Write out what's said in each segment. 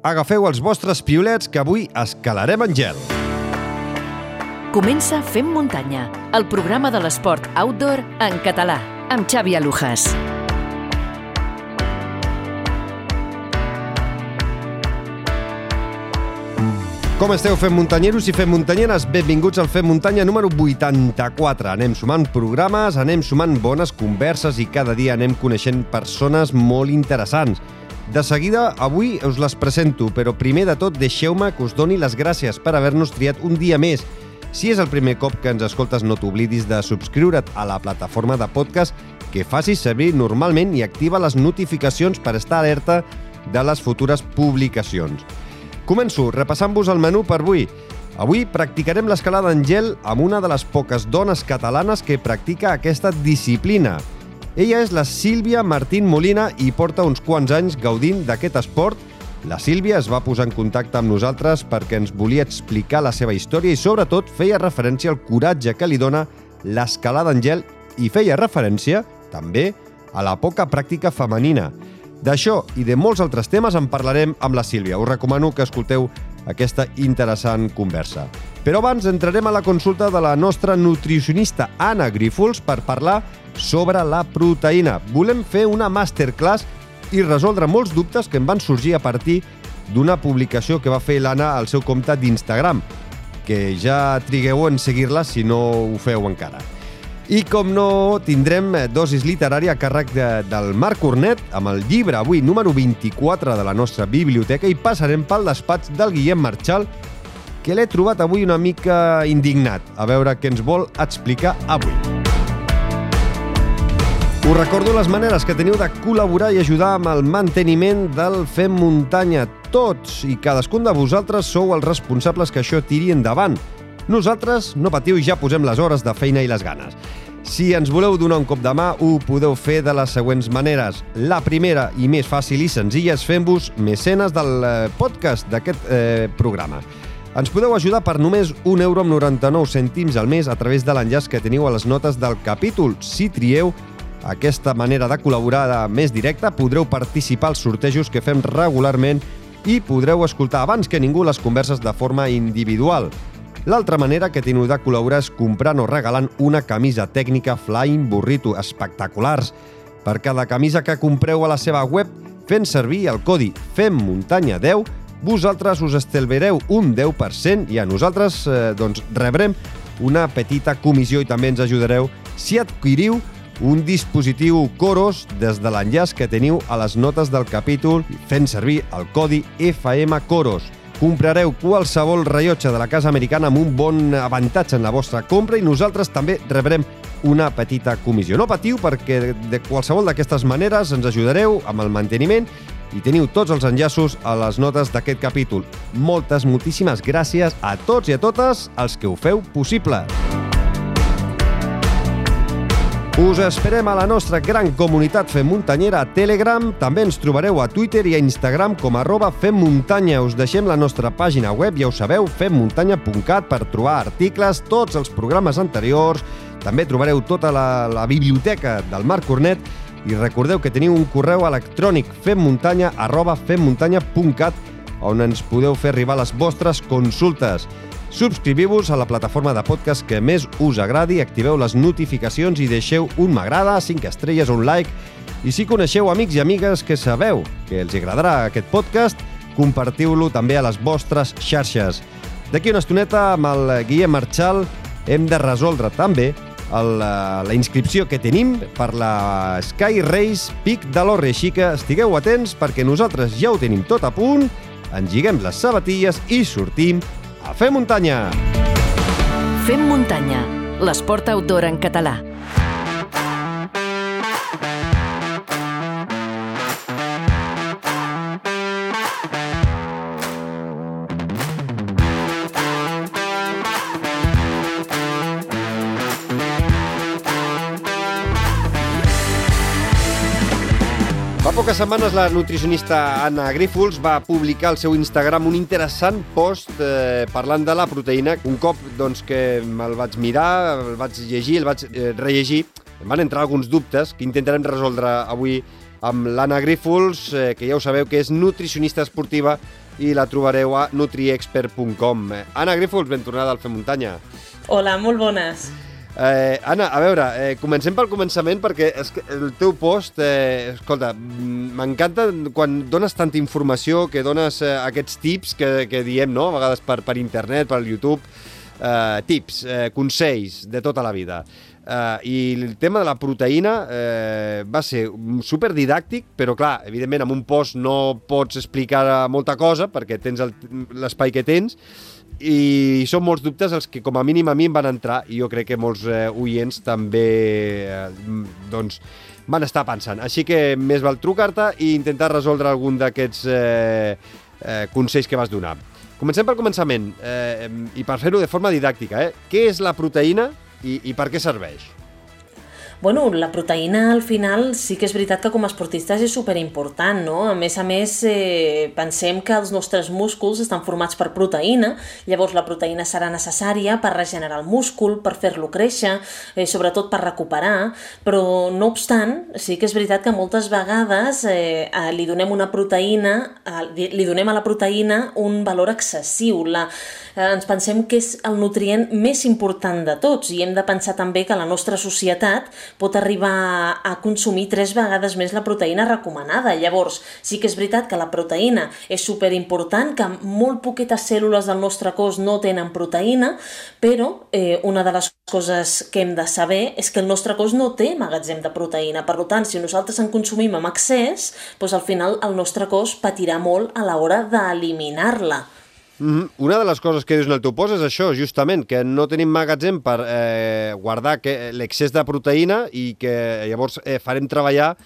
Agafeu els vostres piolets que avui escalarem en gel. Comença Fem muntanya, el programa de l'esport outdoor en català, amb Xavi Alujas. Com esteu, fem muntanyeros i fem muntanyeres? Benvinguts al Fem Muntanya número 84. Anem sumant programes, anem sumant bones converses i cada dia anem coneixent persones molt interessants. De seguida, avui us les presento, però primer de tot deixeu-me que us doni les gràcies per haver-nos triat un dia més. Si és el primer cop que ens escoltes, no t'oblidis de subscriure't a la plataforma de podcast que facis servir normalment i activa les notificacions per estar alerta de les futures publicacions. Començo repassant-vos el menú per avui. Avui practicarem l'escalada en gel amb una de les poques dones catalanes que practica aquesta disciplina. Ella és la Sílvia Martín Molina i porta uns quants anys gaudint d'aquest esport. La Sílvia es va posar en contacte amb nosaltres perquè ens volia explicar la seva història i sobretot feia referència al coratge que li dona l'escalada en gel i feia referència, també, a la poca pràctica femenina. D'això i de molts altres temes en parlarem amb la Sílvia. Us recomano que escolteu aquesta interessant conversa. Però abans entrarem a la consulta de la nostra nutricionista Anna Grífols per parlar sobre la proteïna. Volem fer una masterclass i resoldre molts dubtes que em van sorgir a partir d'una publicació que va fer l'Anna al seu compte d'Instagram, que ja trigueu en seguir-la si no ho feu encara. I com no, tindrem dosis literària a càrrec de, del Marc Cornet amb el llibre avui número 24 de la nostra biblioteca i passarem pel despatx del Guillem Marchal que l'he trobat avui una mica indignat. A veure què ens vol explicar avui. Us recordo les maneres que teniu de col·laborar i ajudar amb el manteniment del Fem Muntanya. Tots i cadascun de vosaltres sou els responsables que això tiri endavant. Nosaltres, no patiu, ja posem les hores de feina i les ganes. Si ens voleu donar un cop de mà, ho podeu fer de les següents maneres. La primera i més fàcil i senzilla és fent-vos mecenes del eh, podcast d'aquest eh, programa. Ens podeu ajudar per només 1 euro amb 99 cèntims al mes a través de l'enllaç que teniu a les notes del capítol. Si trieu aquesta manera de col·laborar més directa, podreu participar als sortejos que fem regularment i podreu escoltar abans que ningú les converses de forma individual. L'altra manera que teniu de col·laborar és comprant o regalant una camisa tècnica Flying Burrito espectaculars. Per cada camisa que compreu a la seva web, fent servir el codi FEMMUNTANYA10, vosaltres us estalviareu un 10% i a nosaltres eh, doncs, rebrem una petita comissió i també ens ajudareu si adquiriu un dispositiu Coros des de l'enllaç que teniu a les notes del capítol fent servir el codi FM Coros. Comprareu qualsevol rellotge de la casa americana amb un bon avantatge en la vostra compra i nosaltres també rebrem una petita comissió. No patiu perquè de qualsevol d'aquestes maneres ens ajudareu amb el manteniment i teniu tots els enllaços a les notes d'aquest capítol. Moltes, moltíssimes gràcies a tots i a totes els que ho feu possible. Us esperem a la nostra gran comunitat Fem Muntanyera a Telegram. També ens trobareu a Twitter i a Instagram com arroba femmuntanya. Us deixem la nostra pàgina web, ja ho sabeu, femmuntanya.cat per trobar articles, tots els programes anteriors. També trobareu tota la, la biblioteca del Marc Cornet i recordeu que teniu un correu electrònic femmuntanya arroba femmuntanya.cat on ens podeu fer arribar les vostres consultes. Subscriviu-vos a la plataforma de podcast que més us agradi, activeu les notificacions i deixeu un m'agrada, 5 estrelles un like. I si coneixeu amics i amigues que sabeu que els agradarà aquest podcast, compartiu-lo també a les vostres xarxes. D'aquí una estoneta, amb el Guillem Marchal, hem de resoldre també el, la inscripció que tenim per la Sky Race Pic de l'Orre. Així que estigueu atents perquè nosaltres ja ho tenim tot a punt, engiguem les sabatilles i sortim a fer muntanya! Fem muntanya, l'esport outdoor en català. Poques setmanes la nutricionista Anna Grífols va publicar al seu Instagram un interessant post eh, parlant de la proteïna. Un cop doncs, que me'l vaig mirar, el vaig llegir, el vaig eh, rellegir, em van entrar alguns dubtes que intentarem resoldre avui amb l'Anna Grífols, eh, que ja ho sabeu que és nutricionista esportiva i la trobareu a nutriexpert.com. Anna Grífols, ben tornada al Fem Muntanya. Hola, molt bones. Eh, Anna, a veure, eh, comencem pel començament perquè és que el teu post, eh, escolta, m'encanta quan dones tanta informació, que dones eh, aquests tips que, que diem, no?, a vegades per, per internet, per YouTube, eh, tips, eh, consells de tota la vida. Uh, I el tema de la proteïna eh, va ser super didàctic, però clar, evidentment amb un post no pots explicar molta cosa perquè tens l'espai que tens, i són molts dubtes els que com a mínim a mi em van entrar i jo crec que molts eh, oients també eh, doncs, van estar pensant. Així que més val trucar-te i intentar resoldre algun d'aquests eh, eh, consells que vas donar. Comencem pel començament eh, i per fer-ho de forma didàctica. Eh? Què és la proteïna i, i per què serveix? Bueno, la proteïna al final sí que és veritat que com a esportistes és superimportant, no? A més a més, eh, pensem que els nostres músculs estan formats per proteïna, llavors la proteïna serà necessària per regenerar el múscul, per fer-lo créixer, eh, sobretot per recuperar, però no obstant, sí que és veritat que moltes vegades eh, li donem una proteïna, eh, li donem a la proteïna un valor excessiu. La, eh, ens pensem que és el nutrient més important de tots i hem de pensar també que la nostra societat pot arribar a consumir tres vegades més la proteïna recomanada. Llavors, sí que és veritat que la proteïna és superimportant, que molt poquetes cèl·lules del nostre cos no tenen proteïna, però eh, una de les coses que hem de saber és que el nostre cos no té magatzem de proteïna. Per tant, si nosaltres en consumim amb excés, doncs al final el nostre cos patirà molt a l'hora d'eliminar-la. -hmm. Una de les coses que dius en el teu post és això, justament, que no tenim magatzem per eh, guardar l'excés de proteïna i que llavors eh, farem treballar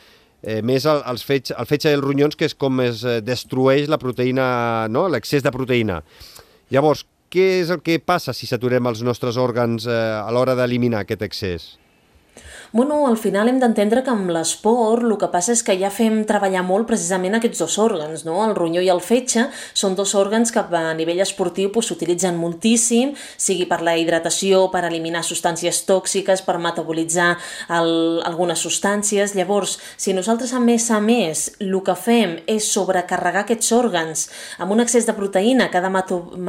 eh, més el, els fetge, el fetge dels ronyons, que és com es eh, destrueix la proteïna, no? l'excés de proteïna. Llavors, què és el que passa si saturem els nostres òrgans eh, a l'hora d'eliminar aquest excés? Bueno, al final hem d'entendre que amb l'esport el que passa és que ja fem treballar molt precisament aquests dos òrgans, no? El ronyó i el fetge són dos òrgans que a nivell esportiu s'utilitzen doncs, moltíssim, sigui per la hidratació, per eliminar substàncies tòxiques, per metabolitzar el, algunes substàncies. Llavors, si nosaltres a més a més el que fem és sobrecarregar aquests òrgans amb un excés de proteïna que ha de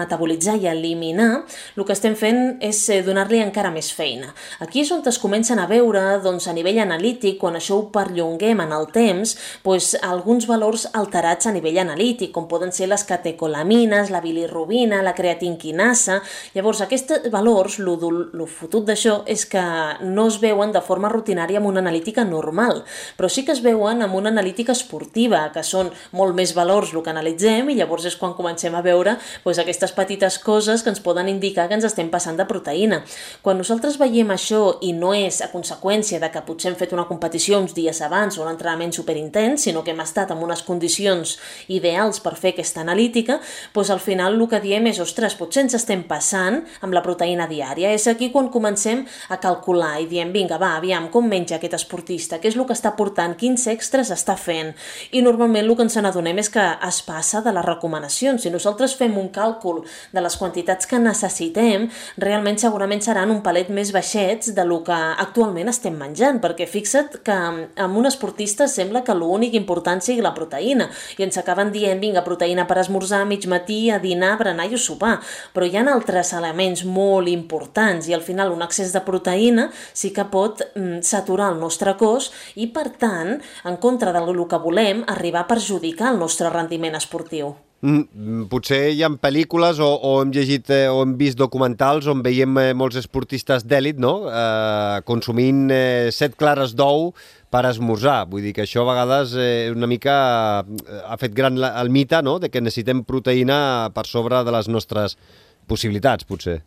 metabolitzar i eliminar, el que estem fent és eh, donar-li encara més feina. Aquí és on es comencen a veure doncs, a nivell analític, quan això ho perllonguem en el temps, doncs, alguns valors alterats a nivell analític, com poden ser les catecolamines, la bilirrubina, la creatinquinasa... Llavors, aquests valors, el fotut d'això és que no es veuen de forma rutinària amb una analítica normal, però sí que es veuen amb una analítica esportiva, que són molt més valors el que analitzem i llavors és quan comencem a veure doncs, aquestes petites coses que ens poden indicar que ens estem passant de proteïna. Quan nosaltres veiem això i no és a conseqüència conseqüència de que potser hem fet una competició uns dies abans o un entrenament superintens, sinó que hem estat en unes condicions ideals per fer aquesta analítica, doncs al final el que diem és, ostres, potser ens estem passant amb la proteïna diària. És aquí quan comencem a calcular i diem, vinga, va, aviam, com menja aquest esportista, què és el que està portant, quins extras està fent. I normalment el que ens n'adonem és que es passa de les recomanacions. Si nosaltres fem un càlcul de les quantitats que necessitem, realment segurament seran un palet més baixets de lo que actualment estem estem menjant, perquè fixa't que amb un esportista sembla que l'únic important sigui la proteïna, i ens acaben dient, vinga, proteïna per esmorzar, mig matí, a dinar, berenar i sopar, però hi ha altres elements molt importants, i al final un excés de proteïna sí que pot mm, saturar el nostre cos i, per tant, en contra del que volem, arribar a perjudicar el nostre rendiment esportiu. Mm, potser hi ha pel·lícules o, o hem llegit eh, o hem vist documentals on veiem eh, molts esportistes d'èlit no? eh, consumint eh, set clares d'ou per esmorzar. Vull dir que això a vegades eh, una mica eh, ha fet gran el mite no? de que necessitem proteïna per sobre de les nostres possibilitats, potser.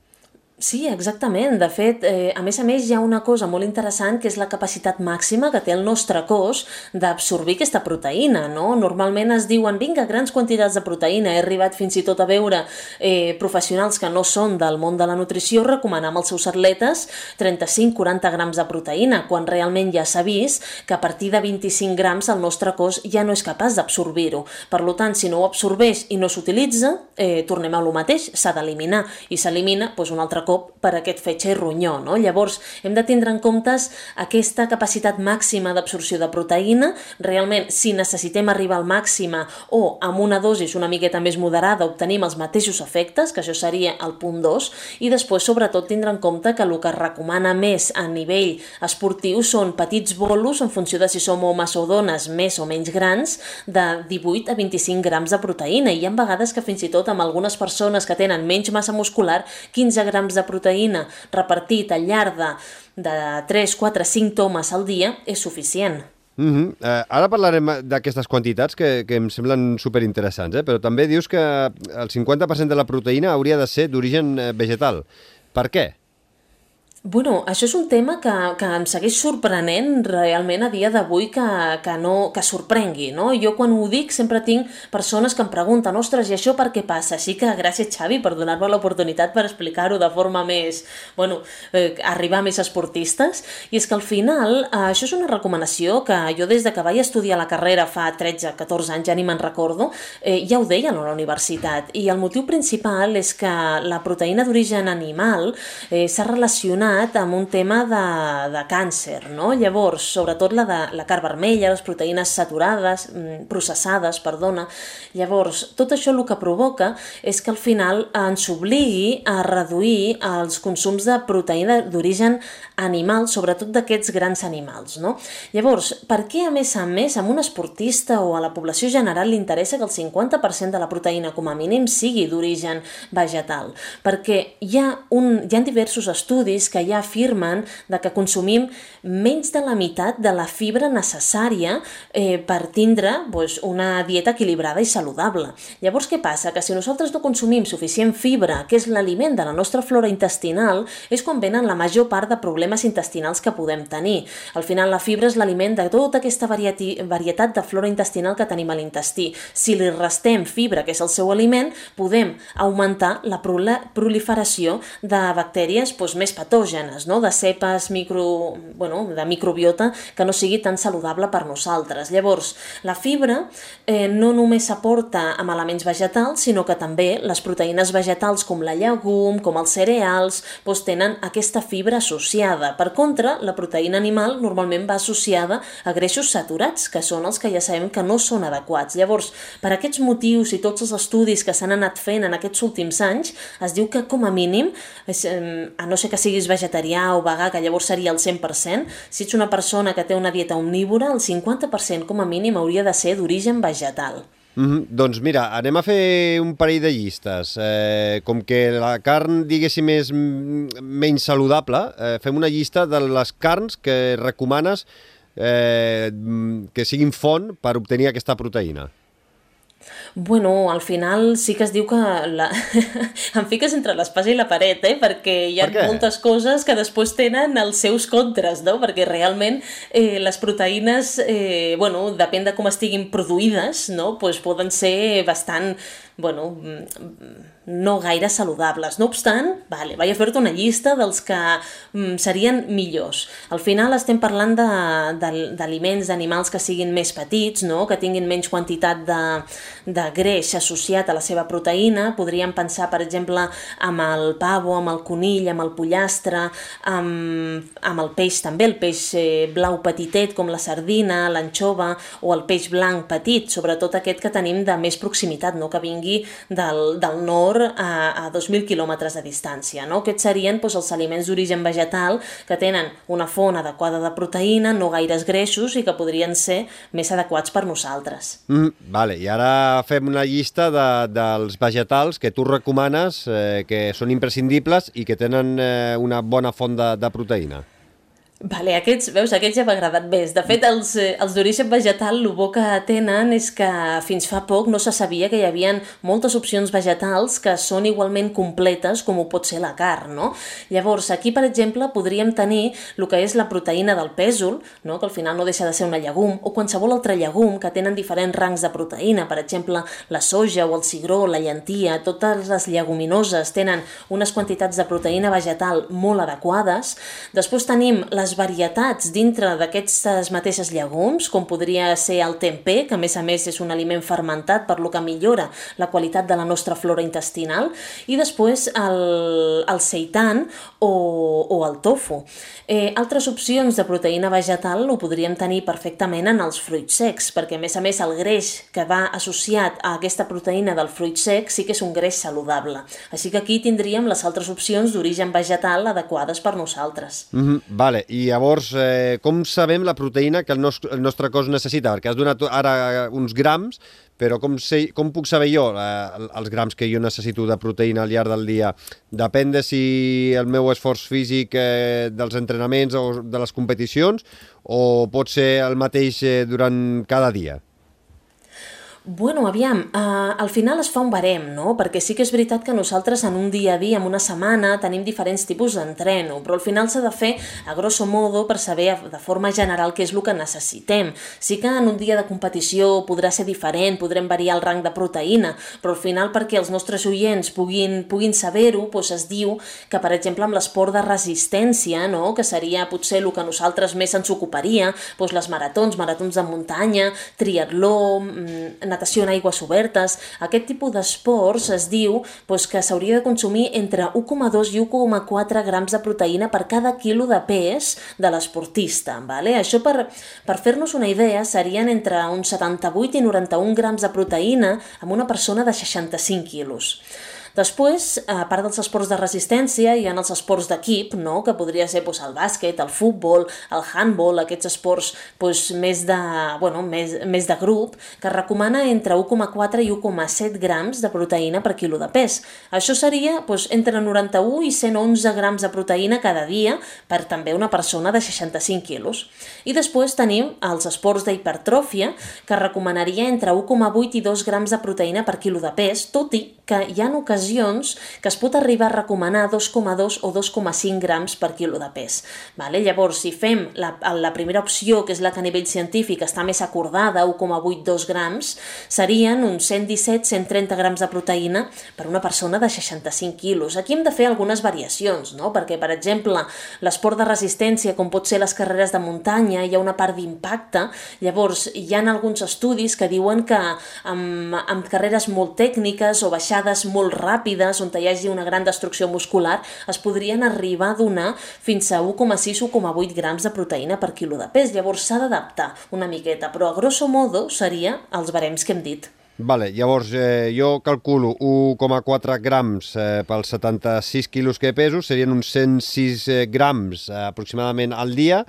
Sí, exactament. De fet, eh, a més a més hi ha una cosa molt interessant que és la capacitat màxima que té el nostre cos d'absorbir aquesta proteïna, no? Normalment es diuen, vinga, grans quantitats de proteïna. He arribat fins i tot a veure eh, professionals que no són del món de la nutrició recomanar als seus atletes 35-40 grams de proteïna, quan realment ja s'ha vist que a partir de 25 grams el nostre cos ja no és capaç d'absorbir-ho. Per tant, si no ho absorbeix i no s'utilitza, eh, tornem a lo mateix, s'ha d'eliminar. I s'elimina doncs, un altre cop per aquest fetge i ronyó. No? Llavors, hem de tindre en comptes aquesta capacitat màxima d'absorció de proteïna. Realment, si necessitem arribar al màxima o amb una dosis una miqueta més moderada obtenim els mateixos efectes, que això seria el punt 2, i després, sobretot, tindre en compte que el que es recomana més a nivell esportiu són petits bolos en funció de si som homes o dones més o menys grans, de 18 a 25 grams de proteïna. I hi ha vegades que fins i tot amb algunes persones que tenen menys massa muscular, 15 grams de proteïna repartit al llarg de, de 3, 4, 5 tomes al dia és suficient. Mm -hmm. uh, ara parlarem d'aquestes quantitats que, que em semblen superinteressants, eh? però també dius que el 50% de la proteïna hauria de ser d'origen eh, vegetal. Per què? Bueno, això és un tema que, que em segueix sorprenent realment a dia d'avui que, que, no, que sorprengui, no? Jo quan ho dic sempre tinc persones que em pregunten ostres, i això per què passa? Així que gràcies Xavi per donar-me l'oportunitat per explicar-ho de forma més, bueno, eh, arribar més esportistes i és que al final eh, això és una recomanació que jo des de que vaig estudiar la carrera fa 13-14 anys, ja ni me'n recordo, eh, ja ho deien a la universitat i el motiu principal és que la proteïna d'origen animal eh, s'ha relacionat relacionat amb un tema de, de càncer, no? Llavors, sobretot la de la carn vermella, les proteïnes saturades, mm, processades, perdona. Llavors, tot això el que provoca és que al final ens obligui a reduir els consums de proteïna d'origen animal, sobretot d'aquests grans animals, no? Llavors, per què a més a més a un esportista o a la població general li interessa que el 50% de la proteïna com a mínim sigui d'origen vegetal? Perquè hi ha, un, hi ha diversos estudis que que ja afirmen de que consumim menys de la meitat de la fibra necessària eh, per tindre doncs, una dieta equilibrada i saludable. Llavors, què passa? Que si nosaltres no consumim suficient fibra, que és l'aliment de la nostra flora intestinal, és quan venen la major part de problemes intestinals que podem tenir. Al final, la fibra és l'aliment de tota aquesta varietat de flora intestinal que tenim a l'intestí. Si li restem fibra, que és el seu aliment, podem augmentar la proliferació de bactèries doncs, més patògenes patògenes, no? de cepes micro, bueno, de microbiota que no sigui tan saludable per nosaltres. Llavors, la fibra eh, no només s'aporta amb elements vegetals, sinó que també les proteïnes vegetals com la llegum, com els cereals, doncs tenen aquesta fibra associada. Per contra, la proteïna animal normalment va associada a greixos saturats, que són els que ja sabem que no són adequats. Llavors, per aquests motius i tots els estudis que s'han anat fent en aquests últims anys, es diu que com a mínim, a no ser que siguis vegetarià, vegetarià o vegà, que llavors seria el 100%, si ets una persona que té una dieta omnívora, el 50% com a mínim hauria de ser d'origen vegetal. Mm -hmm. Doncs mira, anem a fer un parell de llistes. Eh, com que la carn, diguéssim, és menys saludable, eh, fem una llista de les carns que recomanes eh, que siguin font per obtenir aquesta proteïna. Bueno, al final sí que es diu que la... em fiques entre l'espasa i la paret, eh? perquè hi ha per moltes coses que després tenen els seus contres, no? perquè realment eh, les proteïnes, eh, bueno, depèn de com estiguin produïdes, no? pues poden ser bastant bueno, no gaire saludables. No obstant, vale, vaig a fer-te una llista dels que mm, serien millors. Al final estem parlant d'aliments, d'animals que siguin més petits, no? que tinguin menys quantitat de, de greix associat a la seva proteïna. Podríem pensar, per exemple, amb el pavo, amb el conill, amb el pollastre, amb, amb el peix també, el peix eh, blau petitet com la sardina, l'anxova o el peix blanc petit, sobretot aquest que tenim de més proximitat, no? que vingui del, del nord a, a 2.000 quilòmetres de distància. No? Aquests serien doncs, els aliments d'origen vegetal que tenen una font adequada de proteïna, no gaires greixos i que podrien ser més adequats per nosaltres. Mm, vale, i ara fem una llista de, dels vegetals que tu recomanes eh, que són imprescindibles i que tenen eh, una bona font de, de proteïna. Vale, aquests, veus, aquests ja m'ha agradat més. De fet, els, eh, els d'origen vegetal, el bo que tenen és que fins fa poc no se sabia que hi havia moltes opcions vegetals que són igualment completes com ho pot ser la carn, no? Llavors, aquí, per exemple, podríem tenir el que és la proteïna del pèsol, no? que al final no deixa de ser una llegum, o qualsevol altre llegum que tenen diferents rangs de proteïna, per exemple, la soja o el cigró, la llentia, totes les lleguminoses tenen unes quantitats de proteïna vegetal molt adequades. Després tenim les les varietats dintre d'aquestes mateixes llegums, com podria ser el tempeh, que a més a més és un aliment fermentat, per lo que millora la qualitat de la nostra flora intestinal, i després el, el seitan o, o el tofu. Eh, altres opcions de proteïna vegetal ho podríem tenir perfectament en els fruits secs, perquè a més a més el greix que va associat a aquesta proteïna del fruit sec sí que és un greix saludable. Així que aquí tindríem les altres opcions d'origen vegetal adequades per nosaltres. Mm -hmm, vale, i llavors eh, com sabem la proteïna que el nostre, el nostre cos necessita? Perquè has donat ara uns grams, però com, sé, com puc saber jo eh, els grams que jo necessito de proteïna al llarg del dia? Depèn de si el meu esforç físic eh, dels entrenaments o de les competicions o pot ser el mateix eh, durant cada dia? Bueno, aviam, uh, al final es fa un barem, no? Perquè sí que és veritat que nosaltres en un dia a dia, en una setmana, tenim diferents tipus d'entreno, però al final s'ha de fer a grosso modo per saber de forma general què és el que necessitem. Sí que en un dia de competició podrà ser diferent, podrem variar el rang de proteïna, però al final perquè els nostres oients puguin, puguin saber-ho, doncs es diu que, per exemple, amb l'esport de resistència, no? que seria potser el que nosaltres més ens ocuparia, doncs les maratons, maratons de muntanya, triatló, mm, natació en aigües obertes, aquest tipus d'esports es diu doncs, que s'hauria de consumir entre 1,2 i 1,4 grams de proteïna per cada quilo de pes de l'esportista. Vale? Això per, per fer-nos una idea serien entre uns 78 i 91 grams de proteïna amb una persona de 65 quilos. Després, a part dels esports de resistència, hi ha els esports d'equip, no? que podria ser doncs, el bàsquet, el futbol, el handball, aquests esports doncs, més, de, bueno, més, més de grup, que recomana entre 1,4 i 1,7 grams de proteïna per quilo de pes. Això seria doncs, entre 91 i 111 grams de proteïna cada dia per també una persona de 65 quilos. I després tenim els esports d'hipertròfia, que recomanaria entre 1,8 i 2 grams de proteïna per quilo de pes, tot i que hi ha ocasions ocasions que es pot arribar a recomanar 2,2 o 2,5 grams per quilo de pes. Vale? Llavors, si fem la, la primera opció, que és la que a nivell científic està més acordada, 1,82 grams, serien uns 117-130 grams de proteïna per una persona de 65 quilos. Aquí hem de fer algunes variacions, no? perquè, per exemple, l'esport de resistència, com pot ser les carreres de muntanya, hi ha una part d'impacte, llavors hi ha alguns estudis que diuen que amb, amb carreres molt tècniques o baixades molt ràpides ràpides, on hi hagi una gran destrucció muscular, es podrien arribar a donar fins a 1,6-1,8 grams de proteïna per quilo de pes. Llavors s'ha d'adaptar una miqueta, però a grosso modo seria els barems que hem dit. Vale, llavors eh, jo calculo 1,4 grams eh, pels 76 quilos que peso, serien uns 106 eh, grams eh, aproximadament al dia,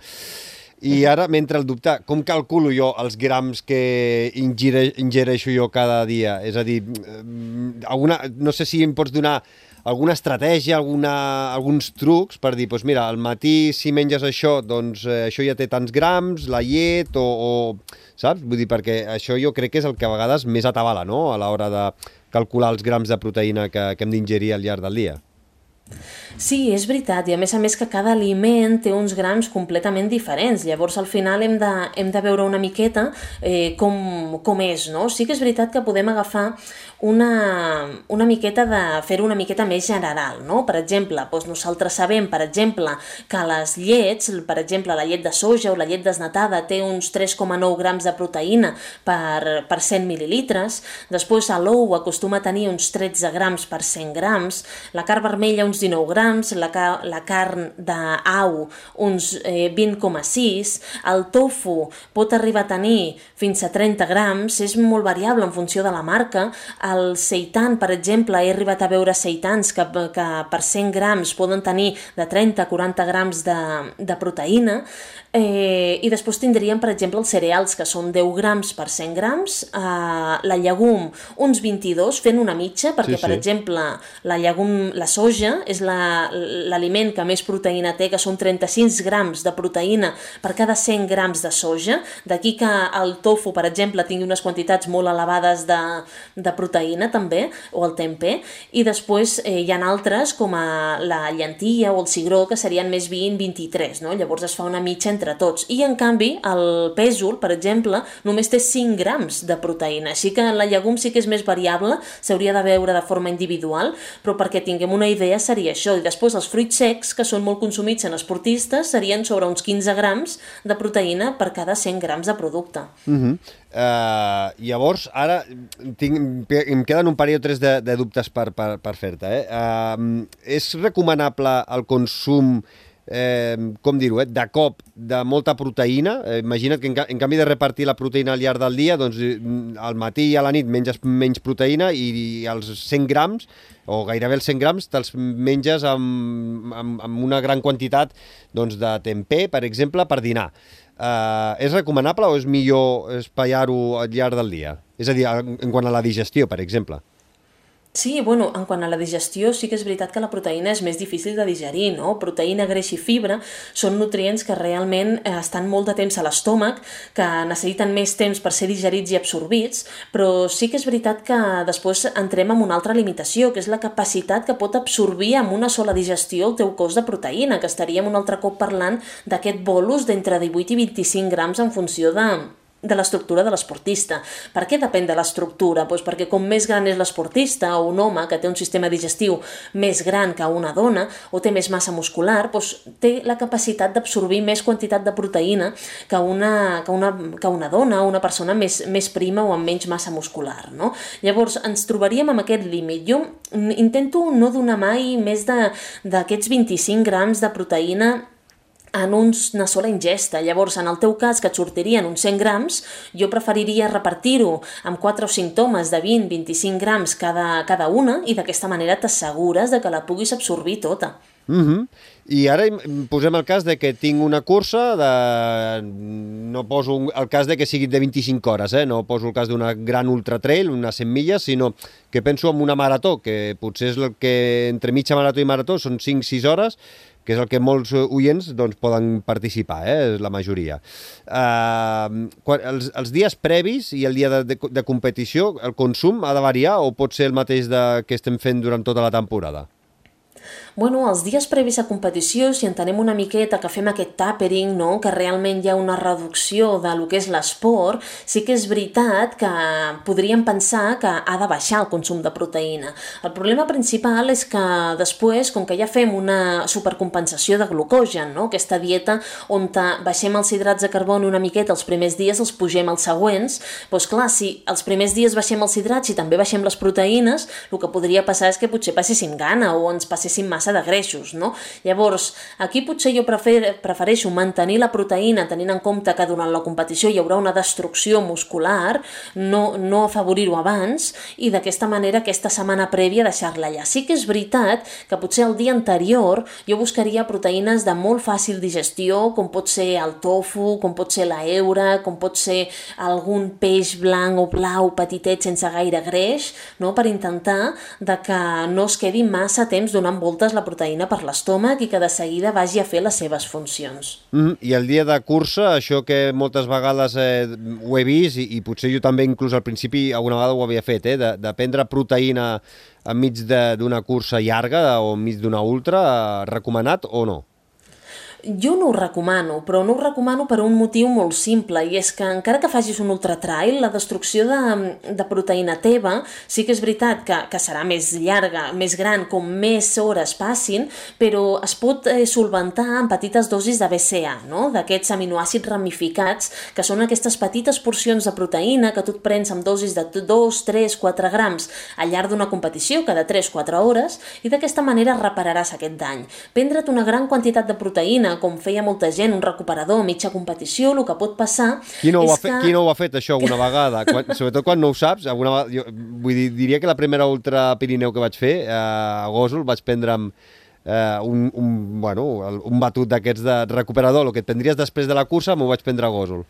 i ara mentre el dubte, com calculo jo els grams que ingere, ingereixo jo cada dia? És a dir, mm, alguna, no sé si em pots donar alguna estratègia, alguna, alguns trucs per dir, doncs mira, al matí si menges això, doncs eh, això ja té tants grams, la llet o, o... Saps? Vull dir, perquè això jo crec que és el que a vegades més atabala, no?, a l'hora de calcular els grams de proteïna que, que hem d'ingerir al llarg del dia. Sí, és veritat, i a més a més que cada aliment té uns grams completament diferents, llavors al final hem de, hem de veure una miqueta eh, com, com és, no? Sí que és veritat que podem agafar una, una miqueta de fer una miqueta més general, no? Per exemple, doncs nosaltres sabem, per exemple, que les llets, per exemple, la llet de soja o la llet desnatada té uns 3,9 grams de proteïna per, per 100 mil·lilitres, després l'ou acostuma a tenir uns 13 grams per 100 grams, la carn vermella uns 19 grams, la, la carn d'au uns eh, 20,6, el tofu pot arribar a tenir fins a 30 grams, és molt variable en funció de la marca, el seitan, per exemple, he arribat a veure seitans que, que per 100 grams poden tenir de 30 a 40 grams de, de proteïna, Eh, I després tindríem, per exemple, els cereals, que són 10 grams per 100 grams, eh, la llegum, uns 22, fent una mitja, perquè, sí, sí. per exemple, la llegum, la soja, és l'aliment la, que més proteïna té, que són 35 grams de proteïna per cada 100 grams de soja, d'aquí que el tofu, per exemple, tingui unes quantitats molt elevades de, de proteïna, també, o el tempeh, i després eh, hi ha altres, com a la llantilla o el cigró, que serien més 20-23, no? Llavors es fa una mitja entre tots. I, en canvi, el pèsol, per exemple, només té 5 grams de proteïna. Així que la llegum sí que és més variable, s'hauria de veure de forma individual, però perquè tinguem una idea seria això. I després els fruits secs, que són molt consumits en esportistes, serien sobre uns 15 grams de proteïna per cada 100 grams de producte. Uh -huh. uh, llavors, ara tinc, em queden un parell o tres de, de dubtes per, per, per fer-te. Eh? Uh, és recomanable el consum eh, com dir-ho, eh, de cop de molta proteïna. Eh, imagina't que en, en canvi de repartir la proteïna al llarg del dia, doncs al matí i a la nit menges menys proteïna i, i els 100 grams o gairebé els 100 grams te'ls menges amb, amb, amb una gran quantitat doncs, de tempeh, per exemple, per dinar. Uh, és recomanable o és millor espaiar-ho al llarg del dia? És a dir, en quant a la digestió, per exemple. Sí, bueno, en quant a la digestió, sí que és veritat que la proteïna és més difícil de digerir, no? Proteïna, greix i fibra són nutrients que realment eh, estan molt de temps a l'estómac, que necessiten més temps per ser digerits i absorbits, però sí que és veritat que després entrem en una altra limitació, que és la capacitat que pot absorbir amb una sola digestió el teu cos de proteïna, que estaríem un altre cop parlant d'aquest bolus d'entre 18 i 25 grams en funció de, de l'estructura de l'esportista. Per què depèn de l'estructura? Pues perquè com més gran és l'esportista o un home que té un sistema digestiu més gran que una dona o té més massa muscular, pues té la capacitat d'absorbir més quantitat de proteïna que una, que una, que una dona o una persona més, més prima o amb menys massa muscular. No? Llavors ens trobaríem amb aquest límit. Jo intento no donar mai més d'aquests 25 grams de proteïna en una sola ingesta. Llavors, en el teu cas, que et sortirien uns 100 grams, jo preferiria repartir-ho amb 4 o 5 tomes de 20-25 grams cada, cada una i d'aquesta manera t'assegures de que la puguis absorbir tota. Mm -hmm. I ara posem el cas de que tinc una cursa, de... no poso el cas de que sigui de 25 hores, eh? no poso el cas d'una gran ultra trail, unes 100 milles, sinó que penso en una marató, que potser és el que entre mitja marató i marató són 5-6 hores, que és el que molts oients doncs, poden participar, eh? la majoria. Uh, quan, els, els dies previs i el dia de, de, de competició, el consum ha de variar o pot ser el mateix de, que estem fent durant tota la temporada? Bueno, els dies previs a competició, si entenem una miqueta que fem aquest tapering, no? que realment hi ha una reducció de lo que és l'esport, sí que és veritat que podríem pensar que ha de baixar el consum de proteïna. El problema principal és que després, com que ja fem una supercompensació de glucogen, no? aquesta dieta on baixem els hidrats de carboni una miqueta els primers dies, els pugem els següents, doncs clar, si els primers dies baixem els hidrats i també baixem les proteïnes, el que podria passar és que potser passéssim gana o ens passéssim massa massa de greixos, no? Llavors, aquí potser jo prefer, prefereixo mantenir la proteïna tenint en compte que durant la competició hi haurà una destrucció muscular, no, no afavorir-ho abans i d'aquesta manera aquesta setmana prèvia deixar-la allà. Sí que és veritat que potser el dia anterior jo buscaria proteïnes de molt fàcil digestió, com pot ser el tofu, com pot ser la eura, com pot ser algun peix blanc o blau petitet sense gaire greix, no? per intentar de que no es quedi massa temps donant voltes la proteïna per l'estómac i que de seguida vagi a fer les seves funcions. Mm -hmm. I el dia de cursa, això que moltes vegades eh, ho he vist i, i potser jo també inclús al principi alguna vegada ho havia fet, eh, de, de prendre proteïna enmig d'una cursa llarga o enmig d'una ultra, eh, recomanat o no? Jo no ho recomano, però no ho recomano per un motiu molt simple, i és que encara que facis un ultratrail, la destrucció de, de proteïna teva sí que és veritat que, que serà més llarga, més gran, com més hores passin, però es pot eh, solventar amb petites dosis de BCA, no? d'aquests aminoàcids ramificats, que són aquestes petites porcions de proteïna que tu et prens amb dosis de 2, 3, 4 grams al llarg d'una competició, cada 3-4 hores, i d'aquesta manera repararàs aquest dany. Prendre't una gran quantitat de proteïna feina, com feia molta gent, un recuperador mitja competició, el que pot passar qui no és ho ha fet, que... Qui no ho ha fet, això, alguna vegada? Quan, sobretot quan no ho saps, alguna vegada, jo, vull dir, diria que la primera Ultra Pirineu que vaig fer, eh, a Gòsol, vaig prendre amb, eh, un, un, bueno, un batut d'aquests de recuperador, el que et prendries després de la cursa, m'ho vaig prendre a Gòsol.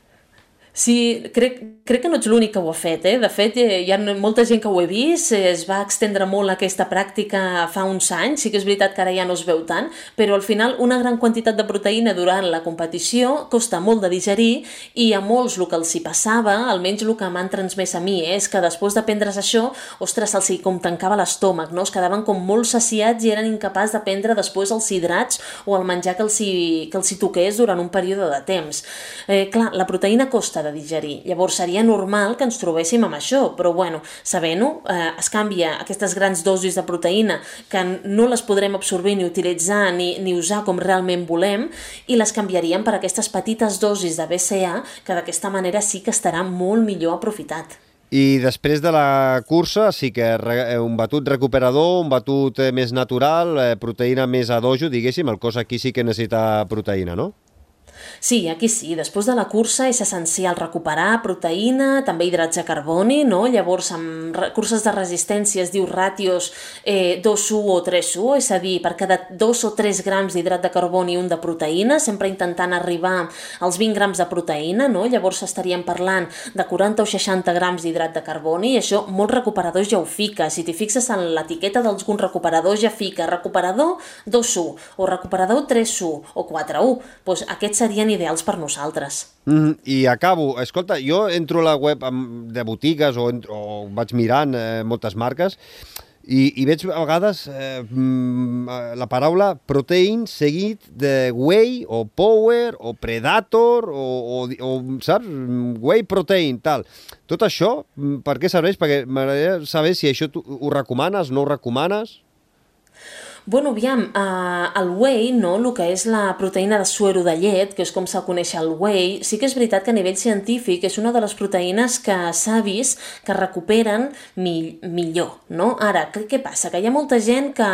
Sí, crec, crec que no ets l'únic que ho ha fet, eh? De fet, eh, hi ha molta gent que ho he vist, eh, es va extendre molt aquesta pràctica fa uns anys, sí que és veritat que ara ja no es veu tant, però al final una gran quantitat de proteïna durant la competició costa molt de digerir i a molts el que els hi passava, almenys el que m'han transmès a mi, eh, és que després de prendre's això, ostres, se'ls com tancava l'estómac, no? Es quedaven com molt saciats i eren incapaços de prendre després els hidrats o el menjar que els hi, que els hi toqués durant un període de temps. Eh, clar, la proteïna costa de digerir. Llavors seria normal que ens trobéssim amb això, però bueno, sabent-ho, eh, es canvia aquestes grans dosis de proteïna que no les podrem absorbir ni utilitzar ni, ni usar com realment volem i les canviaríem per aquestes petites dosis de BCA que d'aquesta manera sí que estarà molt millor aprofitat. I després de la cursa, sí que un batut recuperador, un batut eh, més natural, eh, proteïna més a dojo, diguéssim, el cos aquí sí que necessita proteïna, no? Sí, aquí sí. Després de la cursa és essencial recuperar proteïna, també hidrats de carboni, no? Llavors, amb curses de resistència es diu ràtios eh, 2U o 3U, és a dir, per cada 2 o 3 grams d'hidrat de carboni i un de proteïna, sempre intentant arribar als 20 grams de proteïna, no? Llavors estaríem parlant de 40 o 60 grams d'hidrat de carboni i això molts recuperadors ja ho fica. Si t'hi fixes en l'etiqueta d'alguns recuperadors ja fica recuperador 2U o recuperador 3U o 4U. Doncs aquests serien ideals per nosaltres. Mm, I acabo. Escolta, jo entro a la web de botigues o, entro, o vaig mirant eh, moltes marques i, i veig a vegades eh, mm, la paraula protein seguit de whey o power o predator o, o, o saps? Whey protein, tal. Tot això, mm, per què serveix? Perquè m'agradaria saber si això tu ho recomanes, no ho recomanes. Bueno, aviam, uh, el whey, no, el que és la proteïna de suero de llet, que és com se'l coneix el whey, sí que és veritat que a nivell científic és una de les proteïnes que s'ha vist que recuperen mi millor, no? Ara, què, què passa? Que hi ha molta gent que,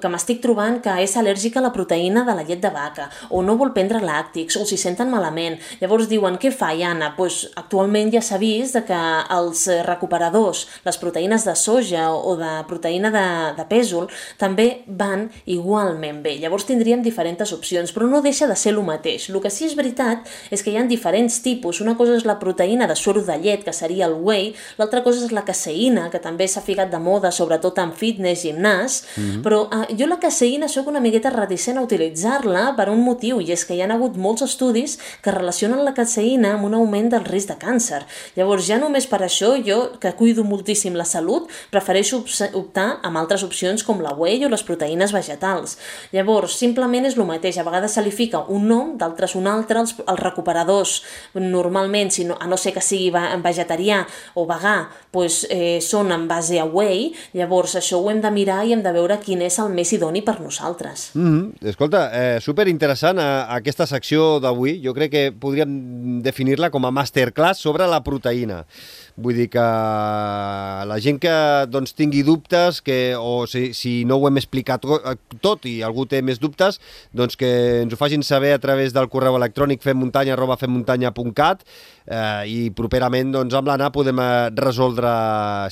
que m'estic trobant que és al·lèrgica a la proteïna de la llet de vaca, o no vol prendre làctics, o s'hi senten malament. Llavors diuen, què fa, Iana? Pues, actualment ja s'ha vist que els recuperadors, les proteïnes de soja o de proteïna de, de pèsol, també van van igualment bé. Llavors tindríem diferents opcions, però no deixa de ser el mateix. El que sí és veritat és que hi ha diferents tipus. Una cosa és la proteïna de suero de llet, que seria el whey, l'altra cosa és la caseïna, que també s'ha ficat de moda, sobretot en fitness, gimnàs, mm -hmm. però eh, jo la caseïna sóc una miqueta reticent a utilitzar-la per un motiu, i és que hi ha hagut molts estudis que relacionen la caseïna amb un augment del risc de càncer. Llavors, ja només per això, jo, que cuido moltíssim la salut, prefereixo optar amb altres opcions com la whey o les proteïnes proteïnes vegetals. Llavors, simplement és el mateix, a vegades se li fica un nom, d'altres un altre, els, els recuperadors normalment, si no, a no ser que sigui vegetarià o vegà, doncs, eh, són en base a whey, llavors això ho hem de mirar i hem de veure quin és el més idoni per nosaltres. Mm -hmm. Escolta, eh, superinteressant eh, aquesta secció d'avui, jo crec que podríem definir-la com a masterclass sobre la proteïna. Vull dir que la gent que doncs, tingui dubtes, que, o si, si no ho hem explicat tot i algú té més dubtes, doncs que ens ho facin saber a través del correu electrònic femmuntanya arroba femmuntanya.cat eh, i properament doncs, amb l'Anna podem eh, resoldre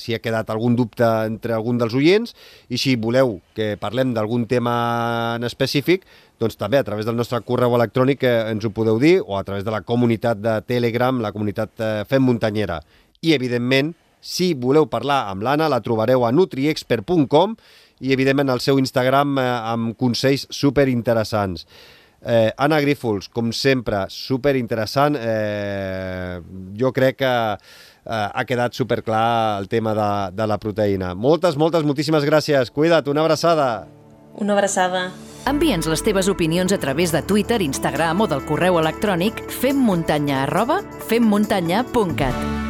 si ha quedat algun dubte entre algun dels oients i si voleu que parlem d'algun tema en específic, doncs també a través del nostre correu electrònic eh, ens ho podeu dir o a través de la comunitat de Telegram, la comunitat eh, Fem Muntanyera i, evidentment, si voleu parlar amb l'Anna, la trobareu a nutriexpert.com i, evidentment, al seu Instagram eh, amb consells superinteressants. Eh, Anna Grífols, com sempre, superinteressant. Eh, jo crec que eh, ha quedat superclar el tema de, de la proteïna. Moltes, moltes, moltíssimes gràcies. Cuida't, una abraçada. Una abraçada. Envia'ns les teves opinions a través de Twitter, Instagram o del correu electrònic femmuntanya arroba femmuntanya.cat.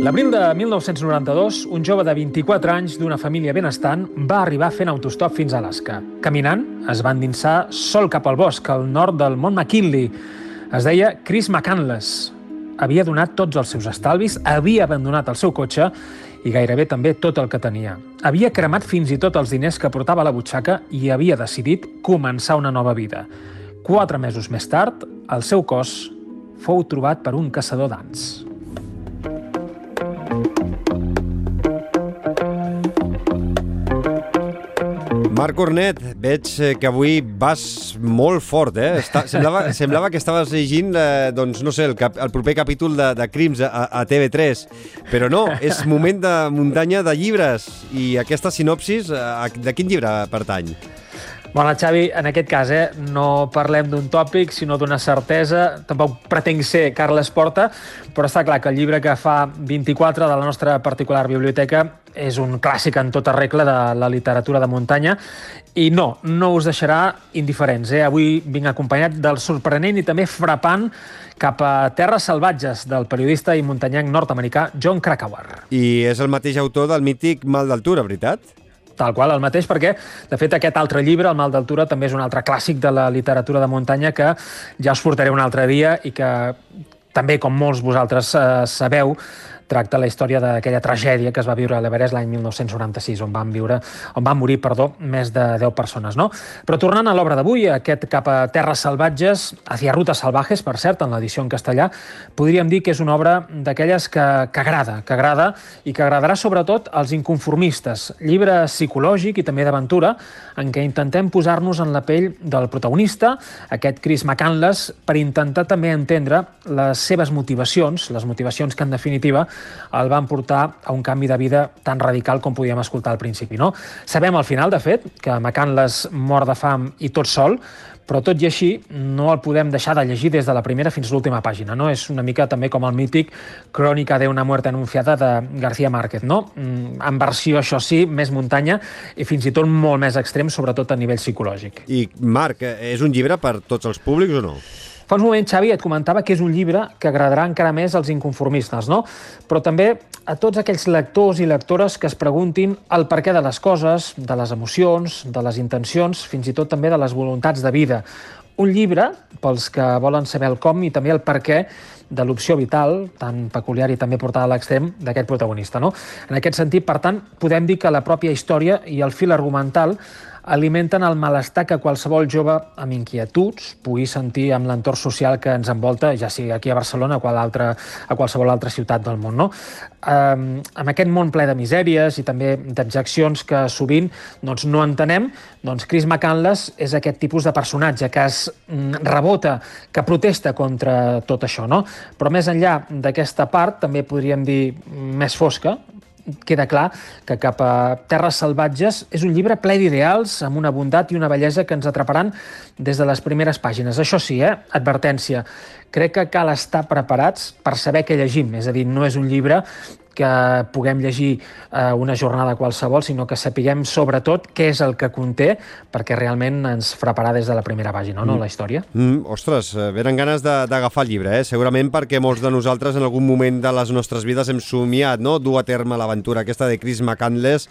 L'abril de 1992, un jove de 24 anys d'una família benestant va arribar fent autostop fins a Alaska. Caminant, es va endinsar sol cap al bosc, al nord del Mont McKinley. Es deia Chris McCandless. Havia donat tots els seus estalvis, havia abandonat el seu cotxe i gairebé també tot el que tenia. Havia cremat fins i tot els diners que portava a la butxaca i havia decidit començar una nova vida. Quatre mesos més tard, el seu cos fou trobat per un caçador d'ants. Marc Cornet, veig eh, que avui vas molt fort, eh? Està, semblava, semblava que estaves llegint, eh, doncs, no sé, el, cap, el proper capítol de, de Crims a, a TV3, però no, és moment de muntanya de llibres, i aquesta sinopsis, eh, de quin llibre pertany? Bona, Xavi, en aquest cas eh, no parlem d'un tòpic, sinó d'una certesa. Tampoc pretenc ser Carles Porta, però està clar que el llibre que fa 24 de la nostra particular biblioteca és un clàssic en tota regla de la literatura de muntanya i no, no us deixarà indiferents. Eh? Avui vinc acompanyat del sorprenent i també frapant cap a terres salvatges del periodista i muntanyenc nord-americà John Krakauer. I és el mateix autor del mític Mal d'Altura, veritat? Tal qual, el mateix, perquè, de fet, aquest altre llibre, El mal d'altura, també és un altre clàssic de la literatura de muntanya que ja us portaré un altre dia i que també, com molts vosaltres eh, sabeu, tracta la història d'aquella tragèdia que es va viure a l'Everest l'any 1996, on van viure, on van morir, perdó, més de 10 persones, no? Però tornant a l'obra d'avui, aquest cap a terres salvatges, hacia rutas salvajes, per cert, en l'edició en castellà, podríem dir que és una obra d'aquelles que, que agrada, que agrada i que agradarà sobretot als inconformistes. Llibre psicològic i també d'aventura, en què intentem posar-nos en la pell del protagonista, aquest Chris McCandless, per intentar també entendre les seves motivacions, les motivacions que en definitiva el van portar a un canvi de vida tan radical com podíem escoltar al principi. No? Sabem al final, de fet, que McCandless mor de fam i tot sol, però tot i així no el podem deixar de llegir des de la primera fins a l'última pàgina. No? És una mica també com el mític Crònica de una muerte anunciada de García Márquez, no? Mm, en versió, això sí, més muntanya i fins i tot molt més extrem, sobretot a nivell psicològic. I, Marc, és un llibre per tots els públics o no? Fa uns moments, Xavi, et comentava que és un llibre que agradarà encara més als inconformistes, no? Però també a tots aquells lectors i lectores que es preguntin el perquè de les coses, de les emocions, de les intencions, fins i tot també de les voluntats de vida. Un llibre pels que volen saber el com i també el per què de l'opció vital, tan peculiar i també portada a l'extrem, d'aquest protagonista. No? En aquest sentit, per tant, podem dir que la pròpia història i el fil argumental alimenten el malestar que qualsevol jove amb inquietuds pugui sentir amb l'entorn social que ens envolta, ja sigui aquí a Barcelona o a, altre, a qualsevol altra ciutat del món. No? Um, amb aquest món ple de misèries i també d'abjeccions que sovint doncs, no entenem, doncs Chris McCandless és aquest tipus de personatge que es mm, rebota, que protesta contra tot això. No? Però més enllà d'aquesta part, també podríem dir més fosca, queda clar que cap a Terres Salvatges és un llibre ple d'ideals, amb una bondat i una bellesa que ens atraparan des de les primeres pàgines. Això sí, eh? advertència, crec que cal estar preparats per saber què llegim, és a dir, no és un llibre que puguem llegir eh, una jornada qualsevol, sinó que sapiguem sobretot què és el que conté perquè realment ens fraparà des de la primera pàgina, no, mm. la història. Mm, ostres, eh, venen ganes d'agafar el llibre, eh? segurament perquè molts de nosaltres en algun moment de les nostres vides hem somiat no? dur a terme l'aventura aquesta de Chris McCandless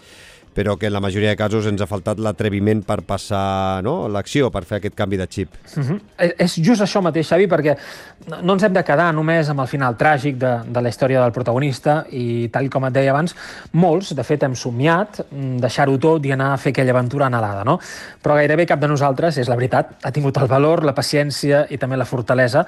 però que en la majoria de casos ens ha faltat l'atreviment per passar no, l'acció, per fer aquest canvi de xip. Mhm. -huh. És just això mateix, Xavi, perquè no ens hem de quedar només amb el final tràgic de, de la història del protagonista i, tal com et deia abans, molts, de fet, hem somiat mm, deixar-ho tot i anar a fer aquella aventura anhelada, no? Però gairebé cap de nosaltres, és la veritat, ha tingut el valor, la paciència i també la fortalesa